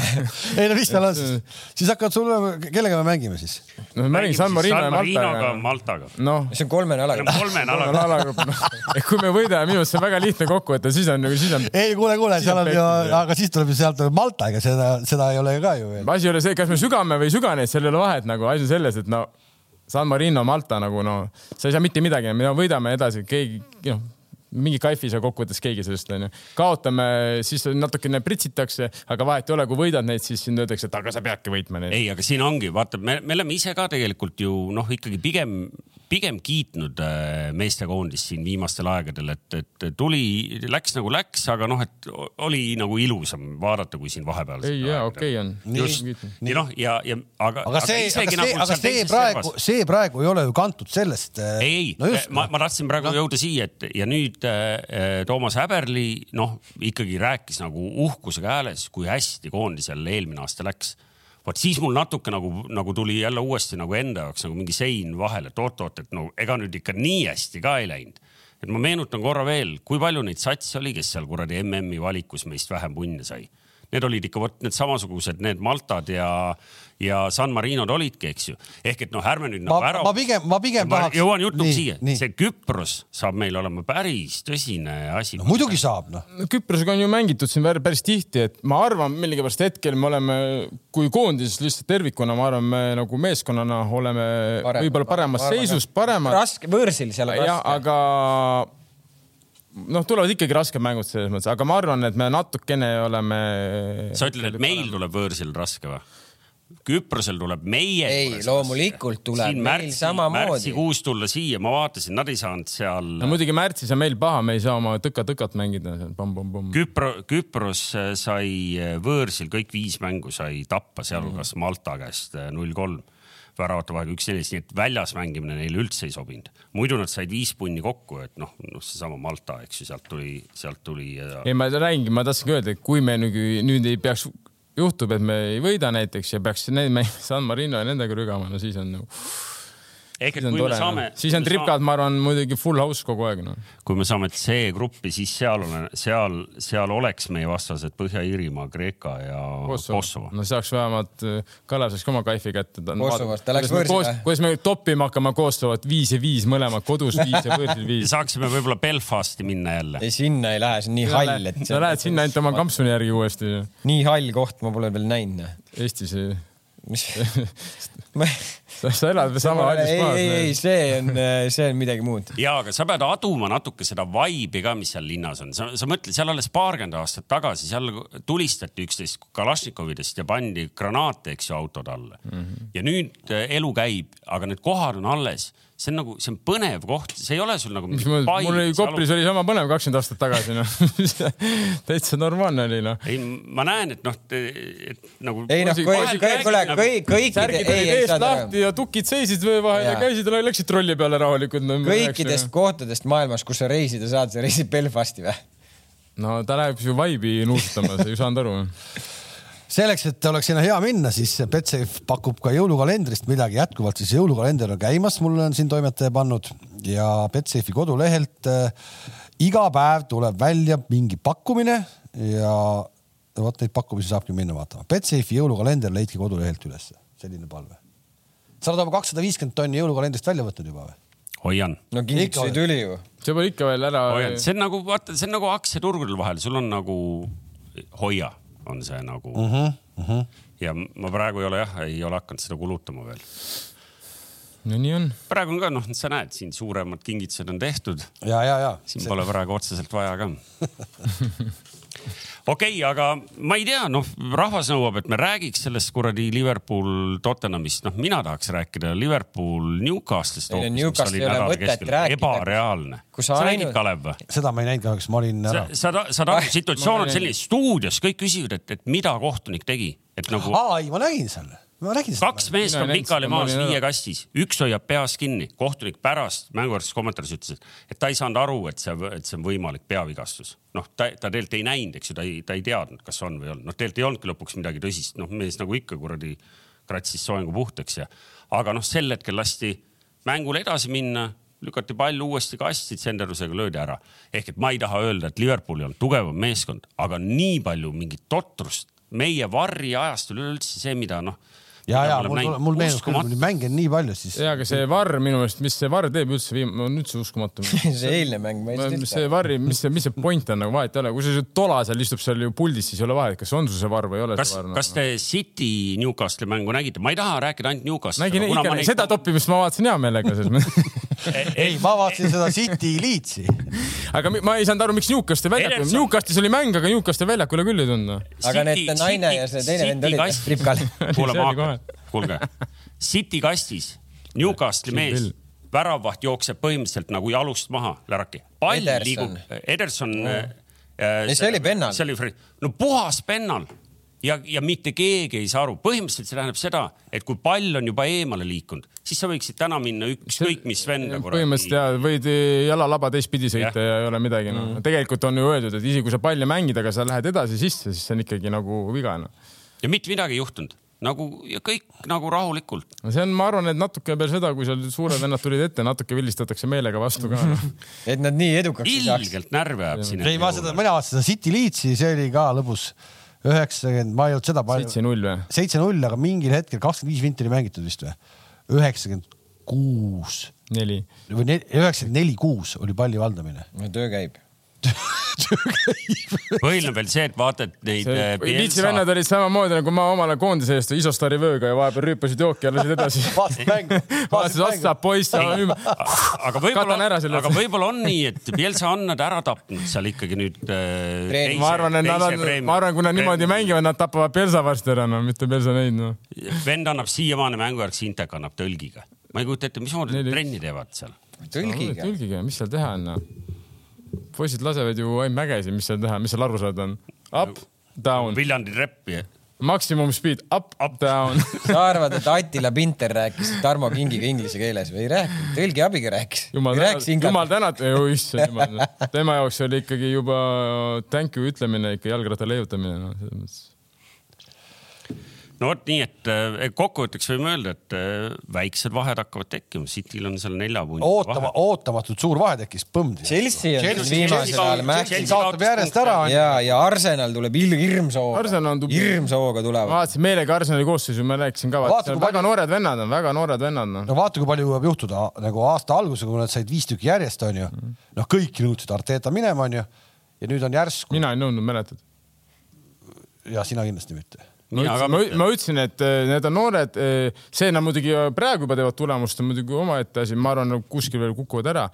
ei no mis meil on siis? siis hakkavad sul, kellega me mängime siis? no me mängime San Marino ja Maltaga. Maltaga. noh. see on kolmene alagrupp. kolmene alagrupp. *laughs* et kui me võidame, minu arust see on väga lihtne kokkuvõte, siis on nagu, siis on. ei, kuule, kuule, seal on ju, aga siis tuleb ju sealt Malta, ega seda, seda ei ole ka ju. asi ei ole see, kas me sügame või ei süga neid, seal ei ole vahet nagu, asi on selles, et no San Marino, Malta nagu no, sa ei saa mitte midagi, me võidame edasi, keegi, noh, mingi kaifi ei saa kokkuvõttes keegi sellest onju. kaotame, siis natukene pritsitakse, aga vahet ei ole, kui võidad neid, siis sind öeldakse, et aga sa peadki võitma neid. ei, aga siin ongi, vaata, me, me oleme ise ka tegelikult ju noh, ikkagi pigem pigem kiitnud äh, meestekoondist siin viimastel aegadel, et, et tuli, läks nagu läks, aga noh, et oli nagu ilusam vaadata, kui siin vahepeal. ei jaa, okei on. just, nii noh, ja, ja aga. aga see, aga see, nagu aga see praegu, see praegu ei ole ju kantud sellest. Äh, ei, no, ma, ma tahtsin praegu no. jõuda siia, et ja nüüd äh, Toomas Häberli noh, ikkagi rääkis nagu uhkusega hääles, kui hästi koondisel eelmine aasta läks vot siis mul natuke nagu, nagu tuli jälle uuesti nagu enda jaoks nagu mingi sein vahele, et oot-oot, et no ega nüüd ikka nii hästi ka ei läinud. et ma meenutan korra veel, kui palju neid satse oli, kes seal kuradi MM-i valikus meist vähem punne sai. Need olid ikka vot need samasugused, need Maltad ja ja San Marinod olidki, eks ju. ehk et noh, ärme nüüd nagu ära. ma pigem, ma pigem ma tahaks. jõuan jutuga siia, see Küpros saab meil olema päris tõsine asi no,. muidugi saab noh no,. Küprosega on ju mängitud siin päris tihti, et ma arvan, millegipärast hetkel me oleme, kui koondises lihtsalt tervikuna, ma arvan, me nagu meeskonnana oleme võib-olla paremas parem, seisus, paremad. raske, võõrsil seal on raske. jah, aga noh, tulevad ikkagi rasked mängud selles mõttes, aga ma arvan, et me natukene oleme. sa ütled, et meil tuleb võõrsil raske või? Küprosel tuleb meie ei, loomulikult tuleb meil märtsi, samamoodi. märtsikuus tulla siia, ma vaatasin, nad ei saanud seal. no muidugi märtsis on meil paha, me ei saa oma tõka-tõkat mängida seal. Küpro, Küpros sai võõrsil kõik viis mängu sai tappa, sealhulgas mm. Malta käest null kolm väravate vahega üks-neljas, nii et väljas mängimine neile üldse ei sobinud. muidu nad said viis punni kokku, et noh, noh, seesama Malta, eks ju, sealt tuli, sealt tuli ja.... ei, ma räägingi, ma tahtsingi öelda, et kui me nüüd, nüüd ei peaks juhtub, et me ei võida näiteks ja peaks need *laughs* San Marino ja nendega rügama, no siis on nagu ehk et kui tore, me saame. siis on tripkad, ma arvan, muidugi full house kogu aeg no.. kui me saame C-gruppi, siis seal on, seal, seal oleks meie vastased Põhja-Iirimaa, Kreeka ja Kosovo, Kosovo.. no saaks vähemalt, äh, Kalev saaks ka oma kaifi kätte. Kosovost, ta läks võõrsile. kuidas me toppima hakkame Kosovot viis ja viis mõlemad kodus viis ja võõrsil viis. saaksime võib-olla Belfasti minna jälle. ei, sinna ei lähe, see on nii hall, et. sa lähed sinna ainult oma kampsuni järgi uuesti. nii hall koht ma pole veel näinud. Eestis ei mis *laughs* sa, sa elad sama hallis maas. ei, ei, see on, see on midagi muud. ja, aga sa pead aduma natuke seda vibe'i ka, mis seal linnas on. sa, sa mõtled, seal alles paarkümmend aastat tagasi, seal tulistati üksteist Kalašnikovidest ja pandi granaate, eks ju, autode alla mm. -hmm. ja nüüd eh, elu käib, aga need kohad on alles see on nagu, see on põnev koht, see ei ole sul nagu. mul oli Koplis oli sama põnev kakskümmend aastat tagasi noh *laughs* täitsa normaalne oli noh. ei, ma näen, et noh, et nagu. ei noh, kuule, kõik, kõik. särgid olid eest lahti ja tukid seisid vöö vahel ja käisid, läksid trolli peale rahulikult no,. kõikidest kohtadest maailmas, kus sa reisida saad, sa reisid Belfasti või? no ta läheb ju vibe'i nuusutama, sa ei saanud aru *laughs* selleks, et oleks sinna hea minna, siis Betsafe pakub ka jõulukalendrist midagi, jätkuvalt siis jõulukalender on käimas, mulle on siin toimetaja pannud ja Betsafe'i kodulehelt äh, iga päev tuleb välja mingi pakkumine ja vot neid pakkumisi saabki minna vaatama. Betsafe'i jõulukalender leidke kodulehelt ülesse, selline palve. sa oled oma kakssada viiskümmend tonni jõulukalendrist välja võtnud juba või? hoian. no kingitusi tuli ju. see pole ikka veel ära. see on nagu, vaata, see on nagu aktsiaturgudel vahel, sul on nagu hoia on see nagu uh. -huh, uh -huh. ja ma praegu ei ole jah, ei ole hakanud seda kulutama veel. no nii on. praegu on ka noh, sa näed siin suuremad kingitused on tehtud. ja, ja, ja. siin see... pole praegu otseselt vaja ka *laughs* okei okay,, aga ma ei tea, noh, rahvas nõuab, et me räägiks sellest kuradi Liverpool Tottenhamist, noh, mina tahaks rääkida Liverpool Newcastle'ist ebareaalne. sa nägid, Kalev või? seda ma ei näinud kahjuks, ma olin ära. sa, sa, sa tahad, *laughs* situatsioon on selline, stuudios kõik küsivad, et, et mida kohtunik tegi, et nagu. aa, ei, ma nägin seal kaks meest on pikali maas viie kastis, üks hoiab peas kinni, kohtunik pärast mänguväärses kommentaaris ütles, et, ta ei saanud aru, et see, et see on võimalik peavigastus. noh, ta, ta tegelikult ei näinud, eks ju, ta ei, ta ei teadnud, kas on või ei olnud, noh, tegelikult ei olnudki lõpuks midagi tõsist, noh, mees nagu ikka kuradi kratsis soengu puhtaks ja, aga noh, sel hetkel lasti mängule edasi minna lükati pall uuesti kasti, tsenderusega löödi ära. ehk et ma ei taha öelda, et Liverpool ei olnud tugevam meeskond, aga nii palju mingit totrust meie varri ajastul üleüldse see, mida noh ja, ja mul, mul meenub küll, mul mänge on nii palju siis. ja, aga see Varr minu meelest, mis see Varr teeb üldse, on üldse uskumatu *laughs* see eilne mäng, ma ei tea. mis see Varri, mis see, mis see point on nagu vahet ei ole, kui see tola seal istub seal ju puldis, siis ei ole vahet, kas on sul see Varr või ei ole kas, see Varr. kas te City Newcastle'i mängu nägite, ma ei taha rääkida ainult Newcastle'ist. nägin ikka, neid... seda toppimist ma vaatasin hea meelega *laughs* *laughs* ei, ma vaatasin seda City Leedsi. aga ma ei saanud aru, miks Newcastle väljakul, Newcastle'is oli mäng, aga Newcastle väljakule küll ei tulnud. aga need naine ja see teine vend olid tripkal. *laughs* kuule, ma kuulge, City kastis, Newcastle'i mees, väravvaht jookseb põhimõtteliselt nagu jalust maha, läraki. pall Ederson. liigub, Ederson mm.. Äh, see oli pennal. see oli, no puhas pennal ja, ja mitte keegi ei saa aru, põhimõtteliselt see tähendab seda, et kui pall on juba eemale liikunud, siis sa võiksid täna minna ükskõik mis venda. põhimõtteliselt ja võid jalalaba teistpidi sõita ja. ja ei ole midagi no. mm.. tegelikult on ju öeldud, et isegi kui sa palli mängid, aga sa lähed edasi sisse, siis see on ikkagi nagu viga no. ja mitte midagi ei juhtunud nagu ja kõik nagu rahulikult. no see on, ma arvan, et natuke peale seda, kui seal suured vennad tulid ette, natuke vilistatakse meelega vastu ka no. *laughs* et nad nii edukaks ei saaks. ilgelt närve ajab siin. ei, ma seda, mina vaatasin seda City Leedsi, see oli ka lõbus üheksakümmend, ma ei olnud seda palju. seitse-null või? seitse-null, aga mingil hetkel kakskümmend viis minti oli mängitud vist või? üheksakümmend kuus. neli. või üheksakümmend neli, kuus oli palli valdamine. no töö käib põhiline on veel see, et vaata, et neid äh, Viitsi vennad olid samamoodi nagu ma omal ajal koondise eest Isostari vööga ja vahepeal rüüpasid jooki ja lasid edasi *laughs* vaatasid mängu. vaatasid otsa, poiss, aga võib-olla, aga võib-olla on nii, et Pielsa on nad ära tapnud seal ikkagi nüüd äh,. ma arvan, et nad on, ma arvan, kui nad niimoodi mängivad, nad tapavad Pielsa varsti ära, no mitte Pielsa neid, noh. vend annab siiamaani mängujärg Sintek annab tõlgiga. ma ei kujuta ette, mismoodi nad trenni teevad seal. tõlgiga no,. tõlgiga, mis seal teha on, noh poisid lasevad ju ainult mägesid, mis seal teha, mis seal aru saada on? Up, down. Viljandi treppi. Maksimum speed, up, up, down *laughs* sa arvad, et Attila Pinter rääkis Tarmo Kingiga inglise keeles või ei rääkinud, tõlgi abiga rääkis. jumal tänatud, jumal tänatud, issand jumal. tema jaoks oli ikkagi juba thank you ütlemine ikka jalgratta leiutamine, noh, selles mõttes no vot nii, et kokkuvõtteks võime öelda, et äh, väiksed vahed hakkavad tekkima, Cityl on seal nelja punni Ootama, vahe. ootamatult suur vahe tekkis, põmm. Chelsea on viimasel ajal mängis. kaotab järjest ära. ja, ja Arsenal tuleb hirmsooga, hirmsooga tulevad. vaatasin meelega Arsenali koosseisu, ma rääkisin ka, vaata, väga palju... noored vennad on, väga noored vennad on. no vaata, kui palju võib juhtuda nagu aasta alguses, kui nad said viis tükki järjest, onju. noh, kõik nõudsid Arteta minema, onju. ja nüüd on järsku. mina ei nõudnud, mäletad? ja sina kindlasti mitte ma ütlesin, ma, ma ütlesin, et äh, need on noored, äh, see nad muidugi praegu juba teevad tulemust, on muidugi omaette asi, ma arvan, kuskil veel kukuvad ära,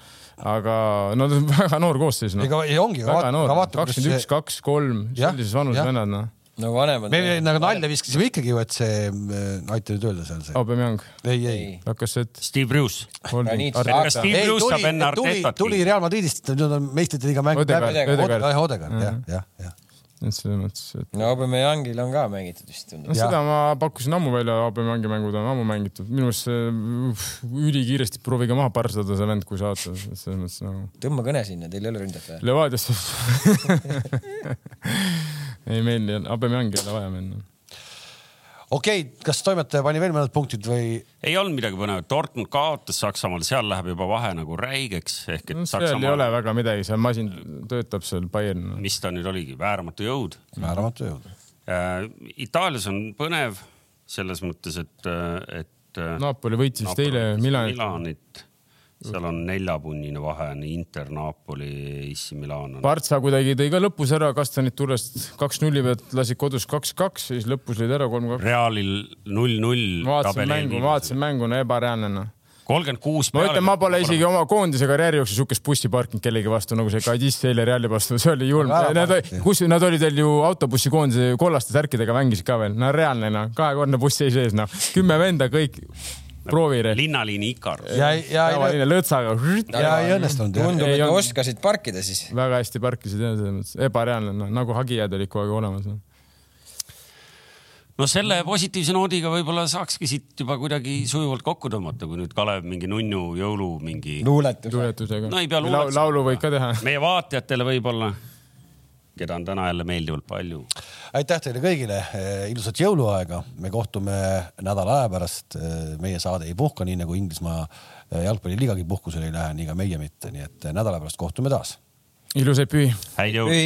aga nad on *laughs* väga noor koosseis no.. ega ei ongi. väga noor, kakskümmend üks, kaks, kolm, sellises vanuses vennad noh no vanemad. me nagu nalja viskasime ikkagi ju, et see, äh, aita nüüd öelda seal see. Aubameyang. ei, ei. Lakassett. Steve Bruce. kas Steve Bruce saab enne Artetat? tuli Real Madridist, nüüd on meistrite liiga mäng. Odegaard, jah, jah, jah et selles mõttes, et. no Aubameyangil on ka mängitud vist tundub. no seda ma pakkusin ammu välja, Aubameyangi mängud on ammu mängitud, minu arust see ülikiiresti proovige maha parsada see vend, kui saate, selles mõttes nagu no.. tõmba kõne sinna, teil ei ole ründat vaja. Levadiasse *laughs* ei, meil ei ole, Aubameyangi ei ole vaja minna okei okay,, kas toimetaja pani veel mõned punktid või? ei olnud midagi põnevat, Dortmund kaotas Saksamaal, seal läheb juba vahe nagu räigeks ehk et no,. seal Saksamaal... ei ole väga midagi, see masin töötab seal Bayern. mis ta nüüd oligi, vääramatu jõud. vääramatu jõud äh,. Itaalias on põnev selles mõttes, et, et. Napoli võitis eile Milanit. Milanit seal on neljapunnine vahe, on Inter, Napoli, AC Milan on. Partsa kuidagi tõi ka lõpus ära Kastanit tullest kaks nulli pealt, lasid kodus kaks-kaks, siis lõpus lõid ära kolm-kaks. Realil null-null. vaatasin mängu, vaatasin mängu, no ebareaalne noh kolmkümmend kuus. ma ütlen, ma pole isegi oma koondise karjääri jooksul siukest bussi parkinud kellegi vastu nagu see Kadis eile Reali vastu, see oli julm. Nad, kus nad olid veel ju autobussikoondise kollaste särkidega mängisid ka veel, no reaalne noh, kahekordne buss seis ees noh, kümme venda kõik proovire. linnaliini Ikar. ja, ja, ja lõõtsaga. ja ei õnnestunud. tundub, et oskasid parkida siis. väga hästi parkisid jah, selles mõttes ebareaalne, noh nagu hagijad olid kogu aeg olemas no no selle positiivse noodiga võib-olla saakski siit juba kuidagi sujuvalt kokku tõmmata, kui nüüd Kalev mingi nunnu jõulu mingi. luuletus. luuletusega. no ei pea luuletusega. laulu võid ka teha. meie vaatajatele võib-olla keda on täna jälle meeldivalt palju. aitäh teile kõigile, ilusat jõuluaega, me kohtume nädala aja pärast. meie saade ei puhka, nii nagu Inglismaa jalgpalliliigagi puhkusele ei lähe, nii ka meie mitte, nii et nädala pärast kohtume taas. ilusaid pühi. häid jõule.